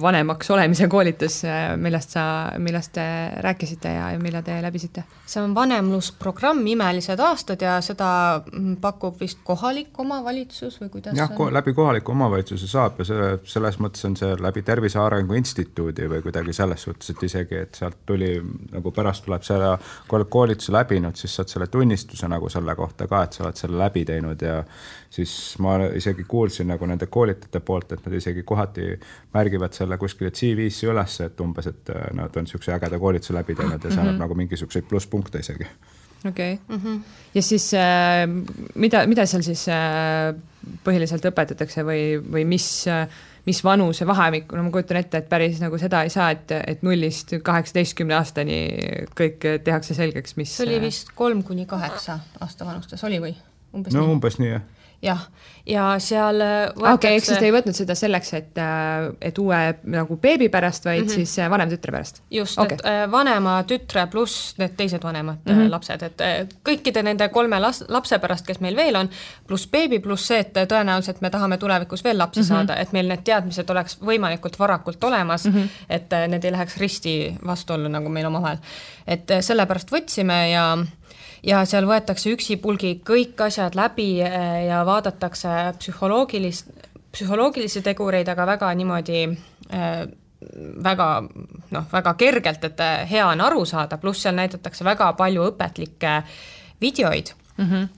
S1: vanemaks olemise koolitus, millest sa, millest te rääkisite ja, ja mille te läbisite?
S2: See on vanemlusprogramm Imelised aastad ja seda pakub vist kohalik omavalitsus või kuidas?
S3: jah, läbi kohaliku omavalitsuse saab ja see, selles mõttes on see läbi Tervise Arengu Instituudi või kuidagi selles suhtes, et isegi, et sealt tuli nagu pärast tuleb selle koolituse läbinud, siis saad selle tunnistuse nagu selle kohta ka, et sa oled selle läbi teinud ja siis ma isegi kuulsin nagu nende koolitajate poolt, et nad isegi kohati märgivad selle kuskile CV-sse üles, et umbes, et nad on niisuguse ägeda koolituse läbi teinud ja see annab mm -hmm. nagu mingisuguseid plusspunkte isegi.
S1: okei okay. mm, -hmm. ja siis äh, mida, mida seal siis äh, põhiliselt õpetatakse või, või mis äh, mis vanusevahemikku, no ma kujutan ette, et päris nagu seda ei saa, et, et nullist kaheksateistkümne aastani kõik tehakse selgeks, mis
S2: see oli vist kolm kuni kaheksa aasta vanustes, oli või?
S3: umbes no nii? umbes nii, jah
S2: jah, ja seal
S1: võetakse okei okay,, ehk siis te ei võtnud seda selleks, et, äh, et uue nagu beebi pärast, vaid mm -hmm. siis äh, vanema tütre pärast?
S2: just okay., et äh, vanema tütre pluss need teised vanemad mm -hmm. lapsed, et kõikide nende kolme las-, lapse pärast, kes meil veel on, pluss beebi, pluss see, et tõenäoliselt me tahame tulevikus veel lapsi mm -hmm. saada, et meil need teadmised oleks võimalikult varakult olemas mm, -hmm. et need ei läheks risti vastuollu nagu meil omavahel. et sellepärast võtsime ja ja seal võetakse üksipulgi kõik asjad läbi eh, ja vaadatakse psühholoogilist, psühholoogilisi tegureid, aga väga niimoodi äh, väga noh, väga kergelt, et eh, hea on aru saada, pluss seal näidatakse väga palju õpetlikke videoid mm. -hmm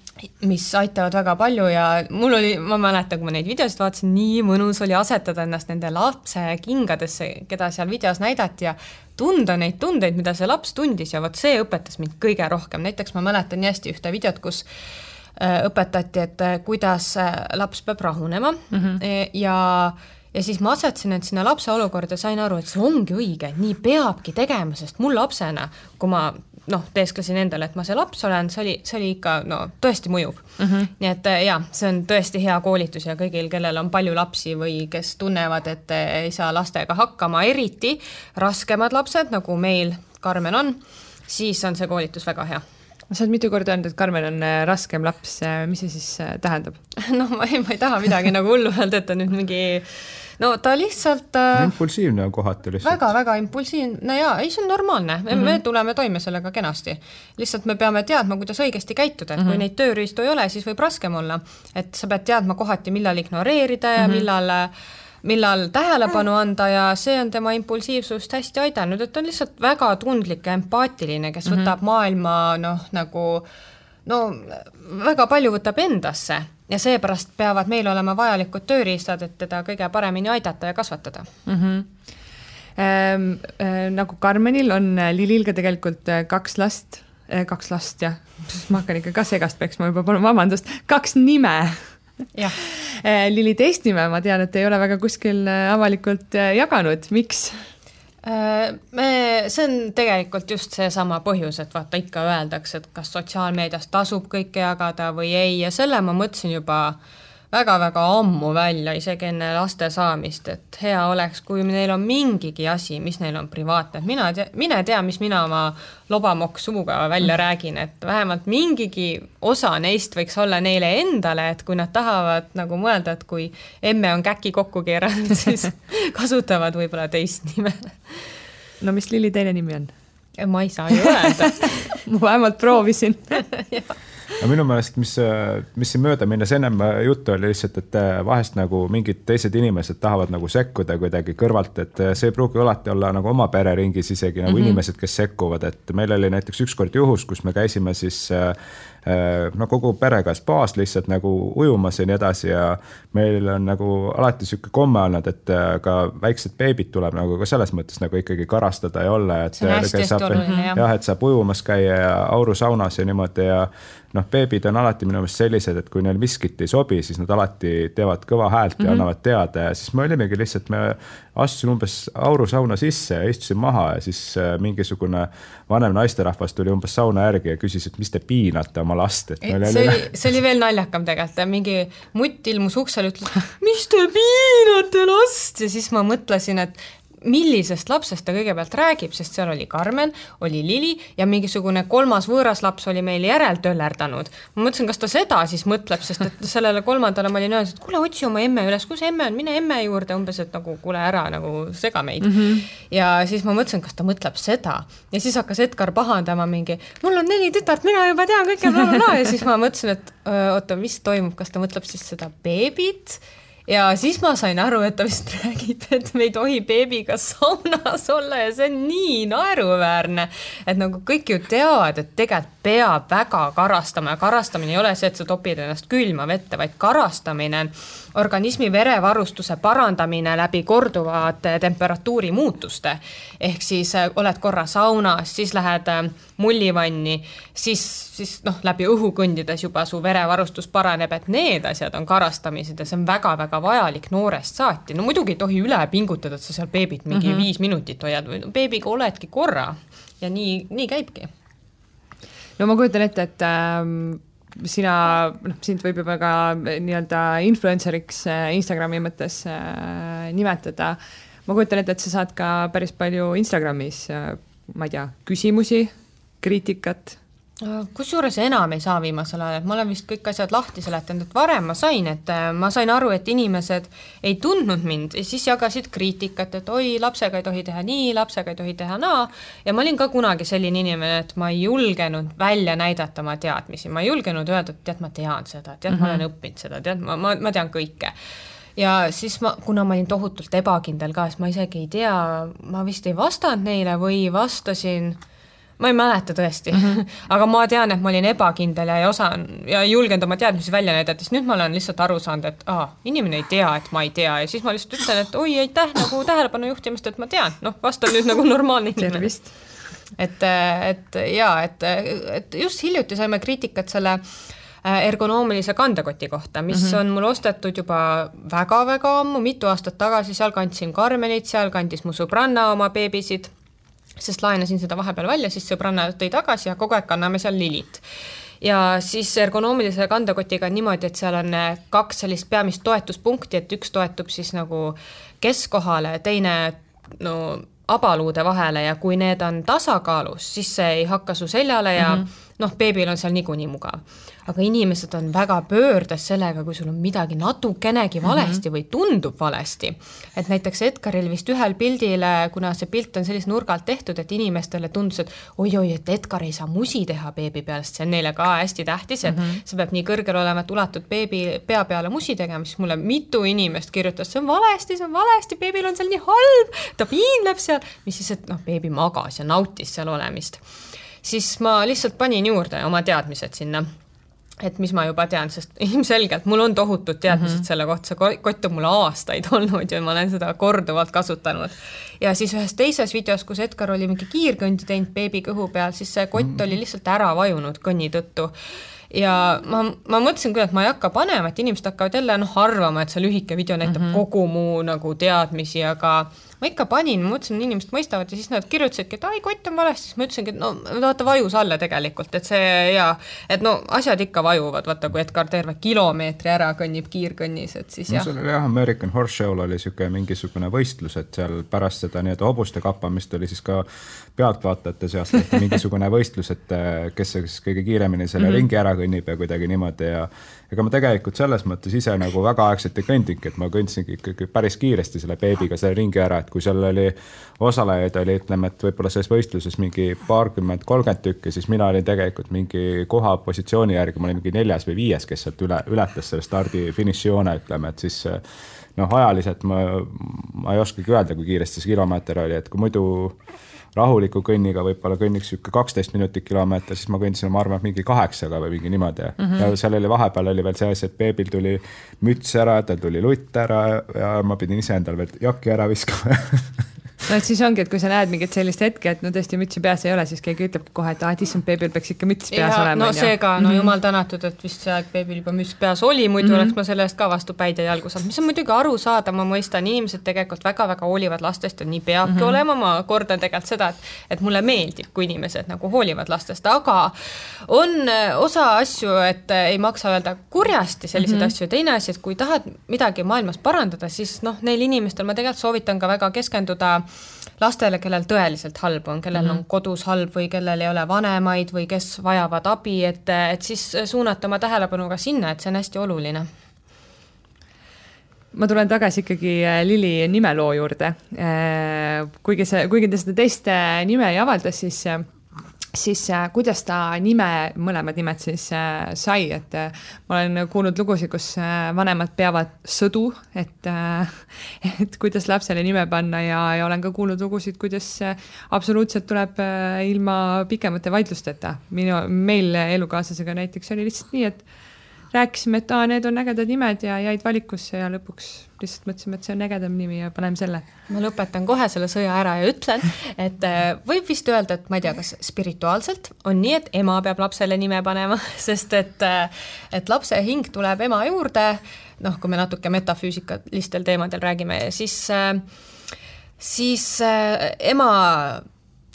S2: mis aitavad väga palju ja mul oli, ma mäletan, kui ma neid videosid vaatasin, nii mõnus oli asetada ennast nende lapse kingadesse, keda seal videos näidati ja tunda neid tundeid, mida see laps tundis ja vot see õpetas mind kõige rohkem, näiteks ma mäletan nii hästi ühte videot, kus äh, õpetati, et äh, kuidas äh, laps peab rahunema mm -hmm. ja ja siis ma asetasin end sinna lapse olukorda ja sain aru, et see ongi õige, nii peabki tegema, sest mul lapsena, kui ma noh, teesklesin endale, et ma see laps olen, see oli, see oli ikka no tõesti mõjub mm. -hmm. nii et äh, jaa, see on tõesti hea koolitus ja kõigil, kellel on palju lapsi või kes tunnevad, et äh, ei saa lastega hakkama, eriti raskemad lapsed, nagu meil Karmen on, siis on see koolitus väga hea
S1: sa oled mitu korda öelnud, et Karmen on äh, raskem laps, mis see siis tähendab? <laughs>
S2: noh, ma ei, ma ei taha midagi nagu hullu öelda, et ta nüüd mingi no ta lihtsalt
S3: äh,. impulsiivne on kohati lihtsalt.
S2: väga-väga impulsiivne ja ei, see on normaalne, me, mm -hmm. me tuleme toime sellega kenasti. lihtsalt me peame teadma, kuidas õigesti käituda, et mm -hmm. kui mhm. neid tööriistu ei ole, siis võib raskem olla. et sa pead teadma kohati, millal ignoreerida ja mm -hmm. millal millal tähelepanu anda ja see on tema impulsiivsust hästi aidanud, et ta on lihtsalt väga tundlik ja empaatiline, kes mm -hmm. võtab maailma noh, nagu no väga palju võtab endasse ja seepärast peavad meil olema vajalikud tööriistad, et teda kõige paremini aidata ja kasvatada mm. -hmm.
S1: Ähm, äh, nagu Karmenil on Lilil ka tegelikult äh, kaks last äh,, kaks last jah, <laughs> ma hakkan ikka ka segast peksma juba, palun vabandust, kaks nime
S2: jah
S1: äh, Lili teist nime ma tean, et ei ole väga kuskil äh, avalikult jaganud, miks?
S2: Äh, me, see on tegelikult just seesama põhjus, et vaata ikka öeldakse, et kas sotsiaalmeedias tasub kõike jagada või ei ja selle ma mõtlesin juba äh, väga-väga ammu välja, isegi enne laste saamist, et hea oleks, kui neil on mingigi asi, mis neil on privaatne, et mina tea, mine tea, mis mina oma lobamokk suuga välja räägin, et vähemalt mingigi osa neist võiks olla neile endale, et kui nad tahavad nagu mõelda, et kui emme on käki kokku keeranud, <laughs> siis kasutavad võib-olla teist nime.
S1: no mis Lilli teine nimi on?
S2: ma ei saa ju öelda. <laughs>
S1: Ma vähemalt proovisin <laughs>
S3: aga minu meelest, mis, mis siin mööda minnes ennem juttu oli lihtsalt, et äh, vahest nagu mingid teised inimesed tahavad nagu sekkuda kuidagi kõrvalt, et äh, see ei pruugi alati olla nagu oma pereringis isegi nagu mm -hmm. inimesed, kes sekkuvad, et meil oli näiteks ükskord juhus, kus me käisime siis äh, no kogu perega spaas lihtsalt nagu ujumas ja nii edasi ja meil on nagu alati sihuke komme olnud, et ka väiksed beebid tuleb nagu ka selles mõttes nagu ikkagi karastada ja olla, et. jah, et saab ujumas käia ja aurusaunas ja niimoodi ja noh, beebid on alati minu meelest sellised, et kui neil miskit ei sobi, siis nad alati teevad kõva häält ja mm -hmm. annavad teada ja siis me olimegi lihtsalt, me astusin umbes aurusauna sisse ja istusin maha ja siis äh, mingisugune vanem naisterahvas tuli umbes sauna järgi ja küsis, et mis te piinate oma last, et.
S2: see oli, <laughs> see oli veel naljakam tegelikult, mingi mutt ilmus uksele, ütles, mis te piinate last ja siis ma mõtlesin, et millisest lapsest ta kõigepealt räägib, sest seal oli Karmen, oli Lili ja mingisugune kolmas võõras laps oli meil järel töllerdanud. ma mõtlesin, kas ta seda siis mõtleb, sest et sellele kolmandale ma olin öelnud, et kuule, otsi oma emme üles, kus emme on, mine emme juurde, umbes, et nagu kuule ära nagu sega meid mm. -hmm. ja siis ma mõtlesin, kas ta mõtleb seda ja siis hakkas Edgar pahandama mingi, mul on neli tütart, mina juba tean kõike bla bla bla ja siis ma mõtlesin, et öö, oota, mis toimub, kas ta mõtleb siis seda beebit ja siis ma sain aru, et ta vist räägib, et me ei tohi beebiga saunas olla ja see on nii naeruväärne, et nagu kõik ju teavad, et tegelikult peab väga karastama ja karastamine ei ole see, et sa topid ennast külma vette, vaid karastamine on organismi verevarustuse parandamine läbi korduvate temperatuuri muutuste. ehk siis äh, oled korra saunas, siis lähed äh, mullivanni, siis, siis noh, läbi õhu kõndides juba su verevarustus paraneb, et need asjad on karastamised ja see on väga-väga vajalik noorest saati. no muidugi ei tohi üle pingutada, et sa seal beebit mingi mm -hmm. viis minutit hoiad beebiga oledki korra ja nii, nii käibki
S1: no ma kujutan ette, et äh, sina, noh, sind võib juba ka nii-öelda influencer'iks äh, Instagrami mõttes äh, nimetada. ma kujutan ette, et sa saad ka päris palju Instagramis äh,, ma ei tea, küsimusi, kriitikat
S2: kusjuures enam ei saa viimasel ajal, et ma olen vist kõik asjad lahti seletanud, et varem ma sain, et äh, ma sain aru, et inimesed ei tundnud mind ja siis jagasid kriitikat, et oi, lapsega ei tohi teha nii, lapsega ei tohi teha naa. ja ma olin ka kunagi selline inimene, et ma ei julgenud välja näidata oma teadmisi, ma ei julgenud öelda, et tead, ma tean seda, tead mm, -hmm. ma olen mhm. õppinud seda, tead, ma, ma, ma tean kõike ja siis ma, kuna ma olin tohutult ebakindel ka, siis ma isegi ei tea, ma vist ei vastanud neile või vastasin ma ei mäleta tõesti mm, -hmm. aga ma tean, et ma olin ebakindel ja ei osanud ja ei julgenud oma teadmisi välja näidata, siis nüüd ma olen lihtsalt aru saanud, et aa, inimene ei tea, et ma ei tea ja siis ma lihtsalt ütlen, et oi, aitäh nagu tähelepanu juhtimast, et ma tean, noh, vastan nüüd nagu normaalne inimene. et, et ja et, et just hiljuti saime kriitikat selle äh, ergonoomilise kandekoti kohta, mis mm -hmm. on mul ostetud juba väga-väga ammu, mitu aastat tagasi, seal kandsin Karmenit, seal kandis mu sõbranna oma beebisid sest laenasin seda vahepeal välja, siis sõbranna tõi tagasi ja kogu aeg kanname seal Lilit ja siis ergonoomilise kandekotiga on niimoodi, et seal on eh, kaks sellist peamist toetuspunkti, et üks toetub siis nagu keskkohale, teine no abaluude vahele ja kui need on tasakaalus, siis see ei hakka su seljale ja mm -hmm. Noh, beebil on seal niikuinii mugav aga inimesed on väga pöördes sellega, kui sul on midagi natukenegi mhm. valesti mm -hmm. või tundub valesti. et näiteks Edgaril vist ühel pildil, kuna see pilt on sellise nurgalt tehtud, et inimestele tundus, et oi-oi, et Edgar ei saa musi teha beebi peal, sest see on neile ka hästi tähtis, et mm -hmm. see peab nii kõrgel olema, et ulatud beebi pea peale musi tegema, siis mulle mitu inimest kirjutas, see on valesti, see on valesti, beebil on seal nii halb, ta piinleb seal, mis siis, et noh, beebi magas ja nautis seal olemist siis ma lihtsalt panin juurde oma teadmised sinna et mis ma juba tean, sest <laughs> ilmselgelt mul on tohutud teadmised mm -hmm. selle kohta, see kott on mul aastaid <laughs> olnud ja ma olen seda korduvalt kasutanud. ja siis ühes teises videos, kus Edgar oli mingi kiirkõndi teinud beebi kõhu peal, siis see kott mm -hmm. oli lihtsalt ära vajunud kõnni tõttu ja ma, ma mõtlesin küll, et ma ei hakka panema, et inimesed hakkavad jälle noh, arvama, et see lühike video näitab mm -hmm. kogu mu nagu teadmisi, aga ma ikka panin, mõtlesin, inimesed mõistavad ja siis nad kirjutasidki, et ai, kott on valesti, siis ma ütlesingi, et no vaata, vajus alla tegelikult, et see ja et no asjad ikka vajuvad, vaata, kui Edgar terve kilomeetri ära kõnnib kiirkõnnis, et siis
S3: no, jah. seal oli jah, American Horse Show'l oli niisugune mingisugune võistlus, et seal pärast seda nii-öelda hobuste kappamist oli siis ka pealtvaatajate seas tehti mingisugune võistlus, et eh, kes siis kõige kiiremini selle mm -hmm. ringi ära kõnnib ja kuidagi niimoodi ja ega ma tegelikult selles mõttes ise nagu väga aegselt ei kõndinudki, et ma kõndsingi ikkagi päris kiiresti selle beebiga selle ringi ära, et kui seal oli osalejaid oli, ütleme, et võib-olla selles võistluses mingi paarkümmend, kolmkümmend tükki, siis mina olin tegelikult mingi koha positsiooni järgi, ma olin mingi neljas või viies, kes sealt üle, ületas selle stardi finišijoone, ütleme, et siis noh, ajaliselt ma, ma ei oskagi öelda, kui kiiresti see kilomeeter oli, et kui muidu rahuliku kõnniga võib-olla kõnniks niisugune kaksteist minutit kilomeeter, siis ma kõndisin, ma arvan, mingi kaheksaga või mingi niimoodi mm. -hmm. ja seal oli vahepeal oli veel see asi, et beebil tuli müts ära, tal tuli lutt ära ja ma pidin ise endale veel jaki ära viskama <laughs>
S1: no et siis ongi, et kui sa näed mingit sellist hetke, et no tõesti mütsi peas ei ole, siis keegi ütlebki kohe, et aa, et issand, beebil peaks ikka müts peas ja, olema.
S2: no seega, no mhm. jumal tänatud, et vist see aeg beebil juba müts peas oli, muidu mm -hmm. oleks ma selle eest ka vastu päid ja jalgu saanud, mis on muidugi arusaadav, ma mõistan, inimesed tegelikult väga-väga hoolivad lastest ja nii peabki mm -hmm. olema, ma kordan tegelikult seda, et et mulle meeldib, kui inimesed nagu hoolivad lastest, aga on äh, osa asju, et äh, ei maksa öelda kurjasti selliseid mm -hmm. asju ja teine asi, et kui tahad midagi maailmas parandada, siis noh, neil inimestel ma tegelikult soovitan ka väga keskenduda lastele, kellel tõeliselt halb on, kellel mm -hmm. on kodus halb või kellel ei ole vanemaid või kes vajavad abi, et, et siis suunata oma tähelepanu ka sinna, et see on hästi oluline
S1: ma tulen tagasi ikkagi äh, Lili nimeloo juurde. Äh, kuigi see, kuigi ta seda teist äh, nime ei avalda, siis siis äh, kuidas ta nime, mõlemad nimed siis äh, sai, et äh, ma olen kuulnud lugusid, kus vanemad peavad sõdu, et, <laughs> et kuidas lapsele nime panna ja, ja olen ka kuulnud lugusid, kuidas absoluutselt tuleb ilma pikemate vaidlusteta. minu, meil elukaaslasega näiteks oli lihtsalt nii, et rääkisime, et aa, need on ägedad nimed ja jäid valikusse ja lõpuks lihtsalt mõtlesime, et see on ägedam nimi ja paneme selle.
S2: ma lõpetan kohe selle sõja ära ja ütlen, et äh, võib vist öelda, et ma ei tea, kas spirituaalselt on nii, et ema peab lapsele nime panema, <laughs> sest et, äh, et lapse hing tuleb ema juurde, noh, kui me natuke metafüüsikalistel teemadel räägime, siis, äh, siis ema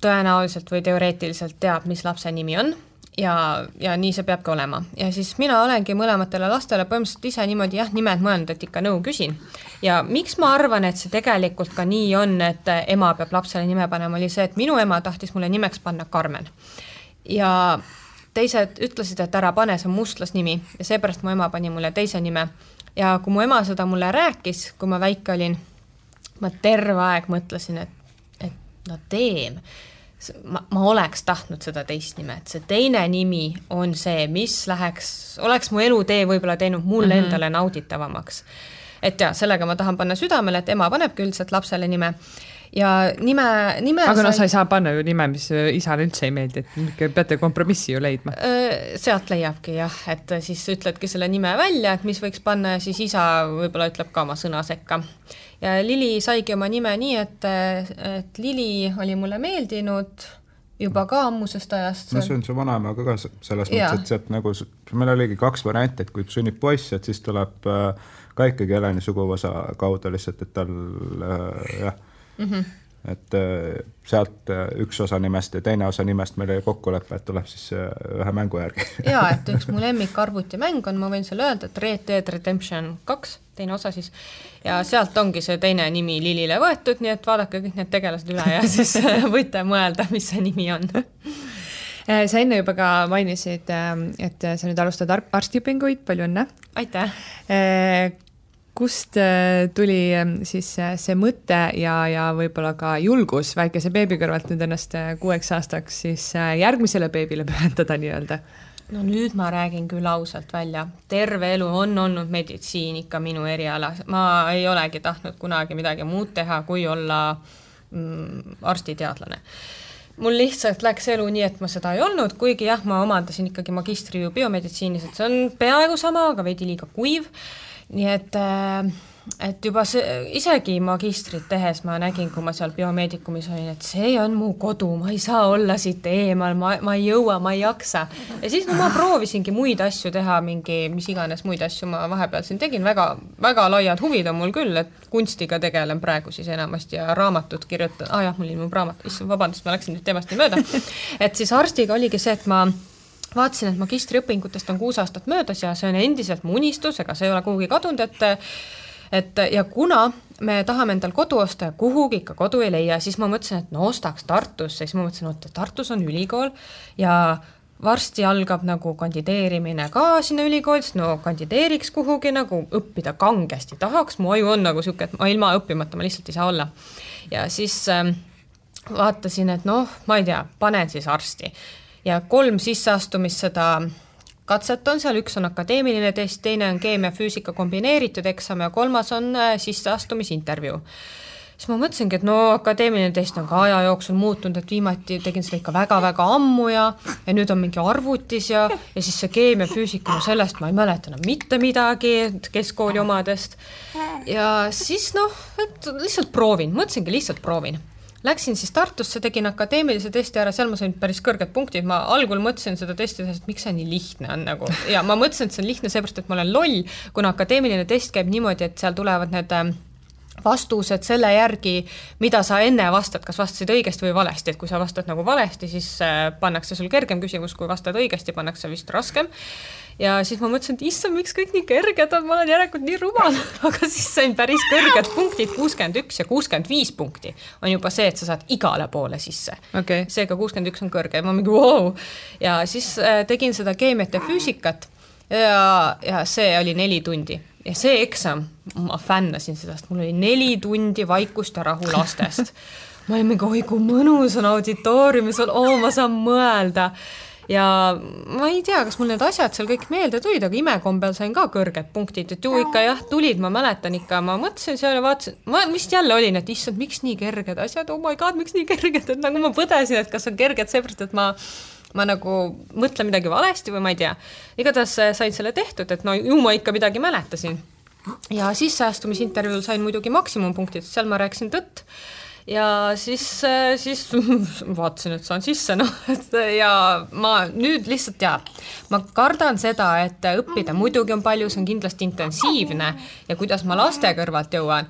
S2: tõenäoliselt või teoreetiliselt teab, mis lapse nimi on ja, ja nii see peabki olema. ja siis mina olengi mõlematele lastele põhimõtteliselt ise niimoodi jah, nimed mõelnud, et ikka nõu küsin. ja miks ma arvan, et see tegelikult ka nii on, et ema peab lapsele nime panema, oli see, et minu ema tahtis mulle nimeks panna Karmen. ja teised ütlesid, et ära pane, see on mustlasnimi ja seepärast mu ema pani mulle teise nime. ja kui mu ema seda mulle rääkis, kui ma väike olin, ma terve aeg mõtlesin, et, et no teem ma, ma oleks tahtnud seda teist nime, et see teine nimi on see, mis läheks, oleks mu elutee võib-olla teinud mulle mm -hmm. endale nauditavamaks. et ja sellega ma tahan panna südamele, et ema panebki üldiselt lapsele nime ja nime, nime
S1: aga noh, sa ei saa panna ju nime, mis isale üldse ei meeldi, et peate kompromissi ju leidma.
S2: sealt leiabki jah, et siis ütledki selle nime välja, et mis võiks panna ja siis isa võib-olla ütleb ka oma sõna sekka ja Lili saigi oma nime nii, et, et Lili oli mulle meeldinud juba ka ammusest ajast.
S3: no see on su vanaemaga ka selles mõttes, et sealt nagu, meil oligi kaks varianti, et kui sünnib poiss, et siis tuleb äh, ka ikkagi Heleni suguvõsa kaudu lihtsalt, et tal äh, jah mm, -hmm. Et äh, sealt üks osa nimest ja teine osa nimest meil oli kokkulepe, et tuleb siis ühe mängu järgi <laughs>
S2: ja et üks mu lemmik arvutimäng on, ma võin sulle öelda, et Red Dead Redemption kaks teine osa siis. ja sealt ongi see teine nimi Lilile võetud, nii et vaadake kõik need tegelased üle ja <laughs> siis võite mõelda, mis see nimi on <laughs>
S1: äh, sa enne juba ka mainisid, äh, et sa nüüd alustad arstiõpinguid, palju õnne!
S2: aitäh!
S1: Äh, kust tuli siis see mõte ja, ja võib-olla ka julgus väikese beebi kõrvalt nüüd ennast kuueks aastaks siis järgmisele beebile <laughs> pühendada nii-öelda?
S2: no nüüd ma räägin küll ausalt välja, terve elu on olnud meditsiin ikka minu eriala, ma ei olegi tahtnud kunagi midagi muud teha, kui olla mm, arstiteadlane mul lihtsalt läks elu nii, et ma seda ei olnud, kuigi jah, ma omandasin ikkagi magistri biomeditsiinis, et see on peaaegu sama, aga veidi liiga kuiv. Nii et äh, et juba see, isegi magistrit tehes ma nägin, kui ma seal biomeedikumis olin, et see on mu kodu, ma ei saa olla siit eemal, ma, ma ei jõua, ma ei jaksa. ja siis no ma proovisingi muid asju teha, mingi mis iganes muid asju ma vahepeal siin tegin, väga, väga laiad huvid on mul küll, et kunstiga tegelen praegu siis enamasti ja raamatut kirjutan, aa ah, jah, mul ilmub raamat, issand, vabandust, ma läksin nüüd teemast nii mööda. et siis arstiga oligi see, et ma vaatasin, et magistriõpingutest on kuus aastat möödas ja see on endiselt mu unistus, ega see ei ole kuhugi kadunud, et et ja kuna me tahame endal kodu osta ja kuhugi ikka kodu ei leia, siis ma mõtlesin, et no ostaks Tartusse, siis ma mõtlesin, oot, Tartus on ülikool ja varsti algab nagu kandideerimine ka sinna ülikooli, sest no kandideeriks kuhugi nagu õppida kangesti tahaks, mu aju on nagu niisugune, et ma ilma õppimata ma lihtsalt ei saa olla. ja siis äh, vaatasin, et noh, ma ei tea, panen siis arsti ja kolm sisseastumist seda katset on seal, üks on akadeemiline test, teine on keemia-füüsika kombineeritud eksam ja kolmas on äh, sisseastumisintervjuu siis ma mõtlesingi, et no akadeemiline test on ka aja jooksul muutunud, et viimati tegin seda ikka väga-väga ammu ja ja nüüd on mingi arvutis ja, ja siis see keemia-füüsika, no sellest ma ei mäleta enam mitte midagi keskkooli omadest. ja siis noh, et lihtsalt proovin, mõtlesingi lihtsalt proovin Läksin siis Tartusse, tegin akadeemilise testi ära, seal ma sain päris kõrged punktid, ma algul mõtlesin seda testi tehes, et miks see nii lihtne on nagu ja ma mõtlesin, et see on lihtne seepärast, et ma olen loll, kuna akadeemiline test käib niimoodi, et seal tulevad need äh, vastused selle järgi, mida sa enne vastad, kas vastasid õigesti või valesti, et kui sa vastad nagu valesti, siis äh, pannakse sul kergem küsimus, kui vastad õigesti, pannakse vist raskem. Ja siis ma mõtlesin, et issand, miks kõik nii kerged on, ma olen järelikult nii rumal. <laughs> Aga siis sain päris kõrged punktid, kuuskümmend üks ja kuuskümmend viis punkti. On juba see, et sa saad igale poole sisse.
S1: Okay..
S2: seega kuuskümmend üks on kõrge ja ma mingi vau. Wow. ja siis äh, tegin seda keemiat ja füüsikat. Ja, ja see oli neli tundi. Ja see eksam, ma fännasin seda, sest mul oli neli tundi vaikust ja rahu lastest. <laughs> ma olin mingi, oi kui mõnus on auditooriumis, oo, ma saan mõelda. Ja ma ei tea, kas mul need asjad seal kõik meelde tulid, aga imekombel sain ka kõrged punktid, et ju ikka jah, tulid, ma mäletan ikka, ma mõtlesin seal ja vaatasin, ma vist jälle olin, et issand, miks nii kerged asjad, oh my god, miks nii kerged, et nagu ma põdesin, et kas on kerged seepärast, et ma ma nagu mõtlen midagi valesti või ma ei tea. igatahes äh, sain selle tehtud, et no ju ma ikka midagi mäletasin. ja sisseastumisintervjuul sain muidugi maksimumpunktid, seal ma rääkisin tõtt ja siis, siis <laughs> vaatasin, et saan sisse, noh, et ja ma nüüd lihtsalt ja ma kardan seda, et õppida muidugi on palju, see on kindlasti intensiivne ja kuidas ma laste kõrvalt jõuan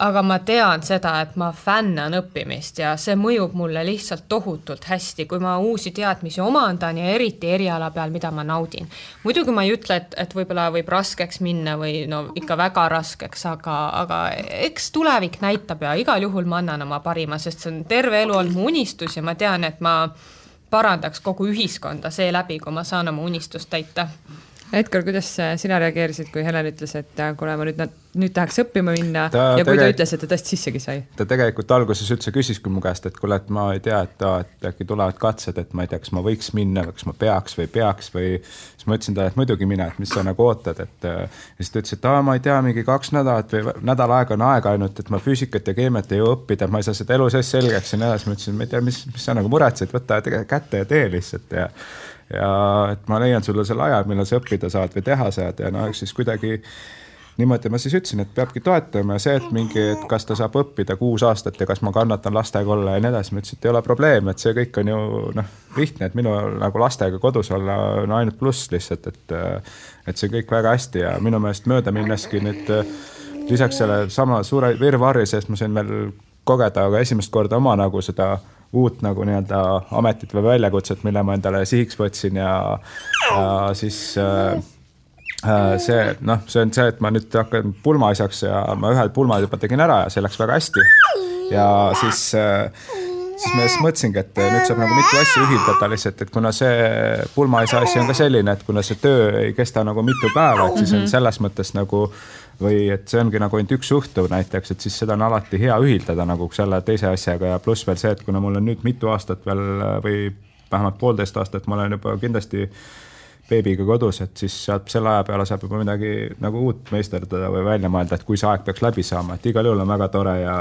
S2: aga ma tean seda, et ma fännan õppimist ja see mõjub mulle lihtsalt tohutult hästi, kui ma uusi teadmisi omandan ja eriti eriala peal, mida ma naudin. muidugi ma ei ütle, et, et võib-olla võib raskeks minna või no ikka väga raskeks, aga, aga eks tulevik näitab ja igal juhul ma annan oma parima, sest see on terve elu olnud mu unistus ja ma tean, et ma parandaks kogu ühiskonda seeläbi, kui ma saan oma unistust täita
S1: Edgar, kuidas sina reageerisid, kui Helen ütles, et kuule, ma nüüd, nüüd tahaks õppima minna ta ja kui ta ütles, et ta tõesti sissegi sai?
S3: ta tegelikult alguses üldse küsiski mu käest, et kuule, et ma ei tea, et, et äkki tulevad katsed, et ma ei tea, kas ma võiks minna või kas ma peaks või peaks või. siis ma ütlesin talle, et muidugi mine, et mis sa nagu ootad, et ja siis ta ütles, et aa, ma ei tea, mingi kaks nädalat või nädal aega on aega ainult, et ma füüsikat ja keemiat ei jõua õppida, ma ei saa seda elu sees selgeks ja nii edasi. ma ütlesin, ma ei tea, mis, mis sa nagu muretsed, võta kätte ja tee lihtsalt ja ja et ma leian sulle selle aja, millal sa õppida saad või teha saad ja noh, eks siis kuidagi niimoodi ma siis ütlesin, et peabki toetama ja see, et mingi, et kas ta saab õppida kuus aastat ja kas ma kannatan lastega olla ja nii edasi, ma ütlesin, et ei ole probleem, et see kõik on ju noh, lihtne, et minu nagu lastega kodus olla on ainult pluss lihtsalt, et et see kõik väga hästi ja minu meelest mööda minneski nüüd lisaks selle sama suure virvarri sees ma sain veel kogeda ka esimest korda oma nagu seda uut nagu nii-öelda ametit või väljakutset, mille ma endale sihiks võtsin ja, ja siis äh, äh, see noh, see on see, et ma nüüd hakkan pulmaisaks ja ma ühe pulma juba tegin ära ja see läks väga hästi. ja siis äh, siis ma just mõtlesingi, et nüüd saab nagu mitu asja ühildada lihtsalt, et kuna see pulmaisa asi on ka selline, et kuna see töö ei kesta nagu mitu päeva, et siis on mhm. selles mõttes nagu või et see ongi nagu ainult üks õhtu näiteks, et siis seda on alati hea ühildada nagu selle teise asjaga ja pluss veel see, et kuna mul on nüüd mitu aastat veel või vähemalt poolteist aastat, ma olen juba kindlasti beebiga kodus, et siis sealt selle aja peale saab juba midagi nagu uut meisterdada või välja mõelda, et kui see aeg peaks läbi saama, et igal juhul on väga tore ja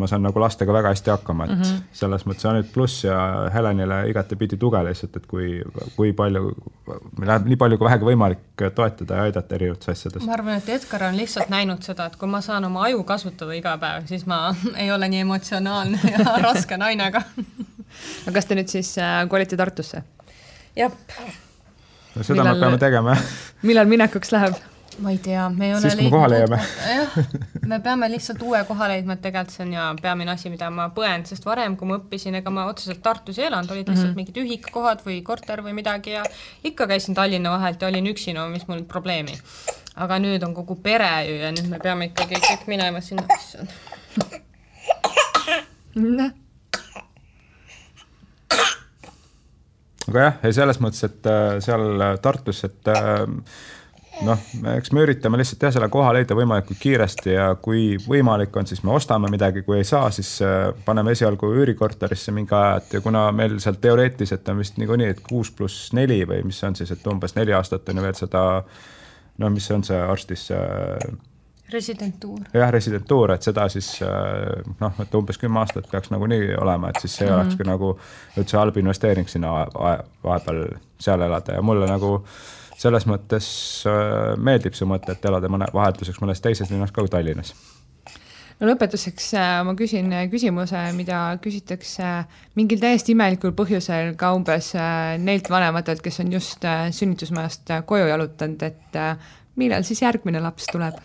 S3: ma saan nagu lastega väga hästi hakkama, et mm -hmm. selles mõttes ainult pluss ja Helenile igatepidi tuge lihtsalt, et kui, kui palju, läheb nii palju kui vähegi võimalik toetada ja aidata erinevates asjades.
S2: ma arvan, et Edgar on lihtsalt näinud seda, et kui ma saan oma aju kasutada iga päev, siis ma <laughs> ei ole nii emotsionaalne ja <laughs> raske naine ka <laughs>
S1: aga kas te nüüd siis äh, kolite Tartusse?
S2: jah
S3: no seda millal, me peame tegema <laughs>
S1: millal minekuks läheb?
S2: ma ei tea, me ei ole
S3: siis, kui me koha leiame.
S2: jah, <laughs> me peame lihtsalt uue koha leidma, et tegelikult see on ja peamine asi, mida ma põen, sest varem, kui ma õppisin, ega ma otseselt Tartus ei elanud, olid lihtsalt mm -hmm. mingid ühikkohad või korter või midagi ja ikka käisin Tallinna vahelt ja olin üksi, no mis mul probleemi. aga nüüd on kogu pere ju ja nüüd me peame ikkagi kõik minema sinna, issand. <laughs>
S3: noh aga jah, ei selles mõttes, et äh, seal Tartus, et äh, noh, eks me üritame lihtsalt jah, selle koha leida võimalikult kiiresti ja kui võimalik on, siis me ostame midagi, kui ei saa, siis äh, paneme esialgu üürikorterisse mingi aja, et ja kuna meil seal teoreetiliselt on vist niikuinii, et kuus pluss neli või mis see on siis, et umbes neli aastat on ju veel seda no mis on see arstis see
S2: residentuur.
S3: jah, residentuur, et seda siis äh, noh, et umbes kümme aastat peaks nagunii olema, et siis see mm -hmm. olekski nagu üldse halb investeering sinna vahepeal seal elada ja mulle nagu selles mõttes äh, meeldib see mõte, et elada mõne, vahelduseks mõnes teises linnas ka kui Tallinnas
S1: no lõpetuseks äh, ma küsin küsimuse, mida küsitakse mingil täiesti imelikul põhjusel ka umbes neilt vanematelt, kes on just sünnitusmajast koju jalutanud, et millal siis järgmine laps tuleb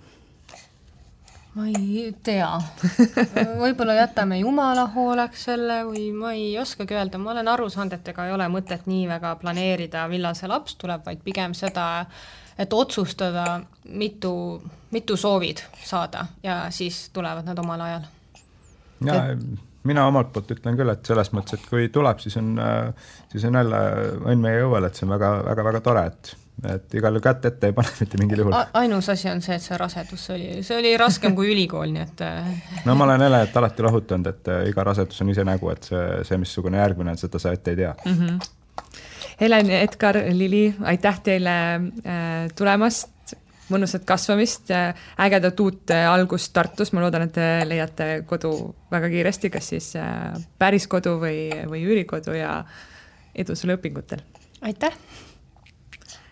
S2: ma ei tea, <laughs> võib-olla jätame jumala hooleks selle või ma ei oskagi öelda, ma olen aru saanud, et ega ei ole mõtet nii väga planeerida, millal see laps tuleb, vaid pigem seda, et otsustada, mitu, mitu soovid saada. Ja siis tulevad nad omal ajal.
S3: ja et... mina omalt poolt ütlen küll, et selles mõttes, et kui tuleb, siis on, siis on jälle õnn meie õuel, et see on väga, väga, väga tore, et et igal juhul kätt ette ei pane mitte mingil juhul.
S2: ainus asi on see, et see rasedus oli, see oli raskem kui ülikool, nii et äh,
S3: no ma olen Helenit alati lohutanud, et äh, iga rasedus on ise nägu, et see, see, missugune järgmine on, seda sa ette ei tea mm. -hmm.
S1: Helen, Edgar, Lili, aitäh teile äh, tulemast, mõnusat kasvamist, ägedat uut algust Tartus, ma loodan, et te leiate kodu väga kiiresti, kas siis päris kodu või, või üürikodu ja edu sulle õpingutel!
S2: aitäh!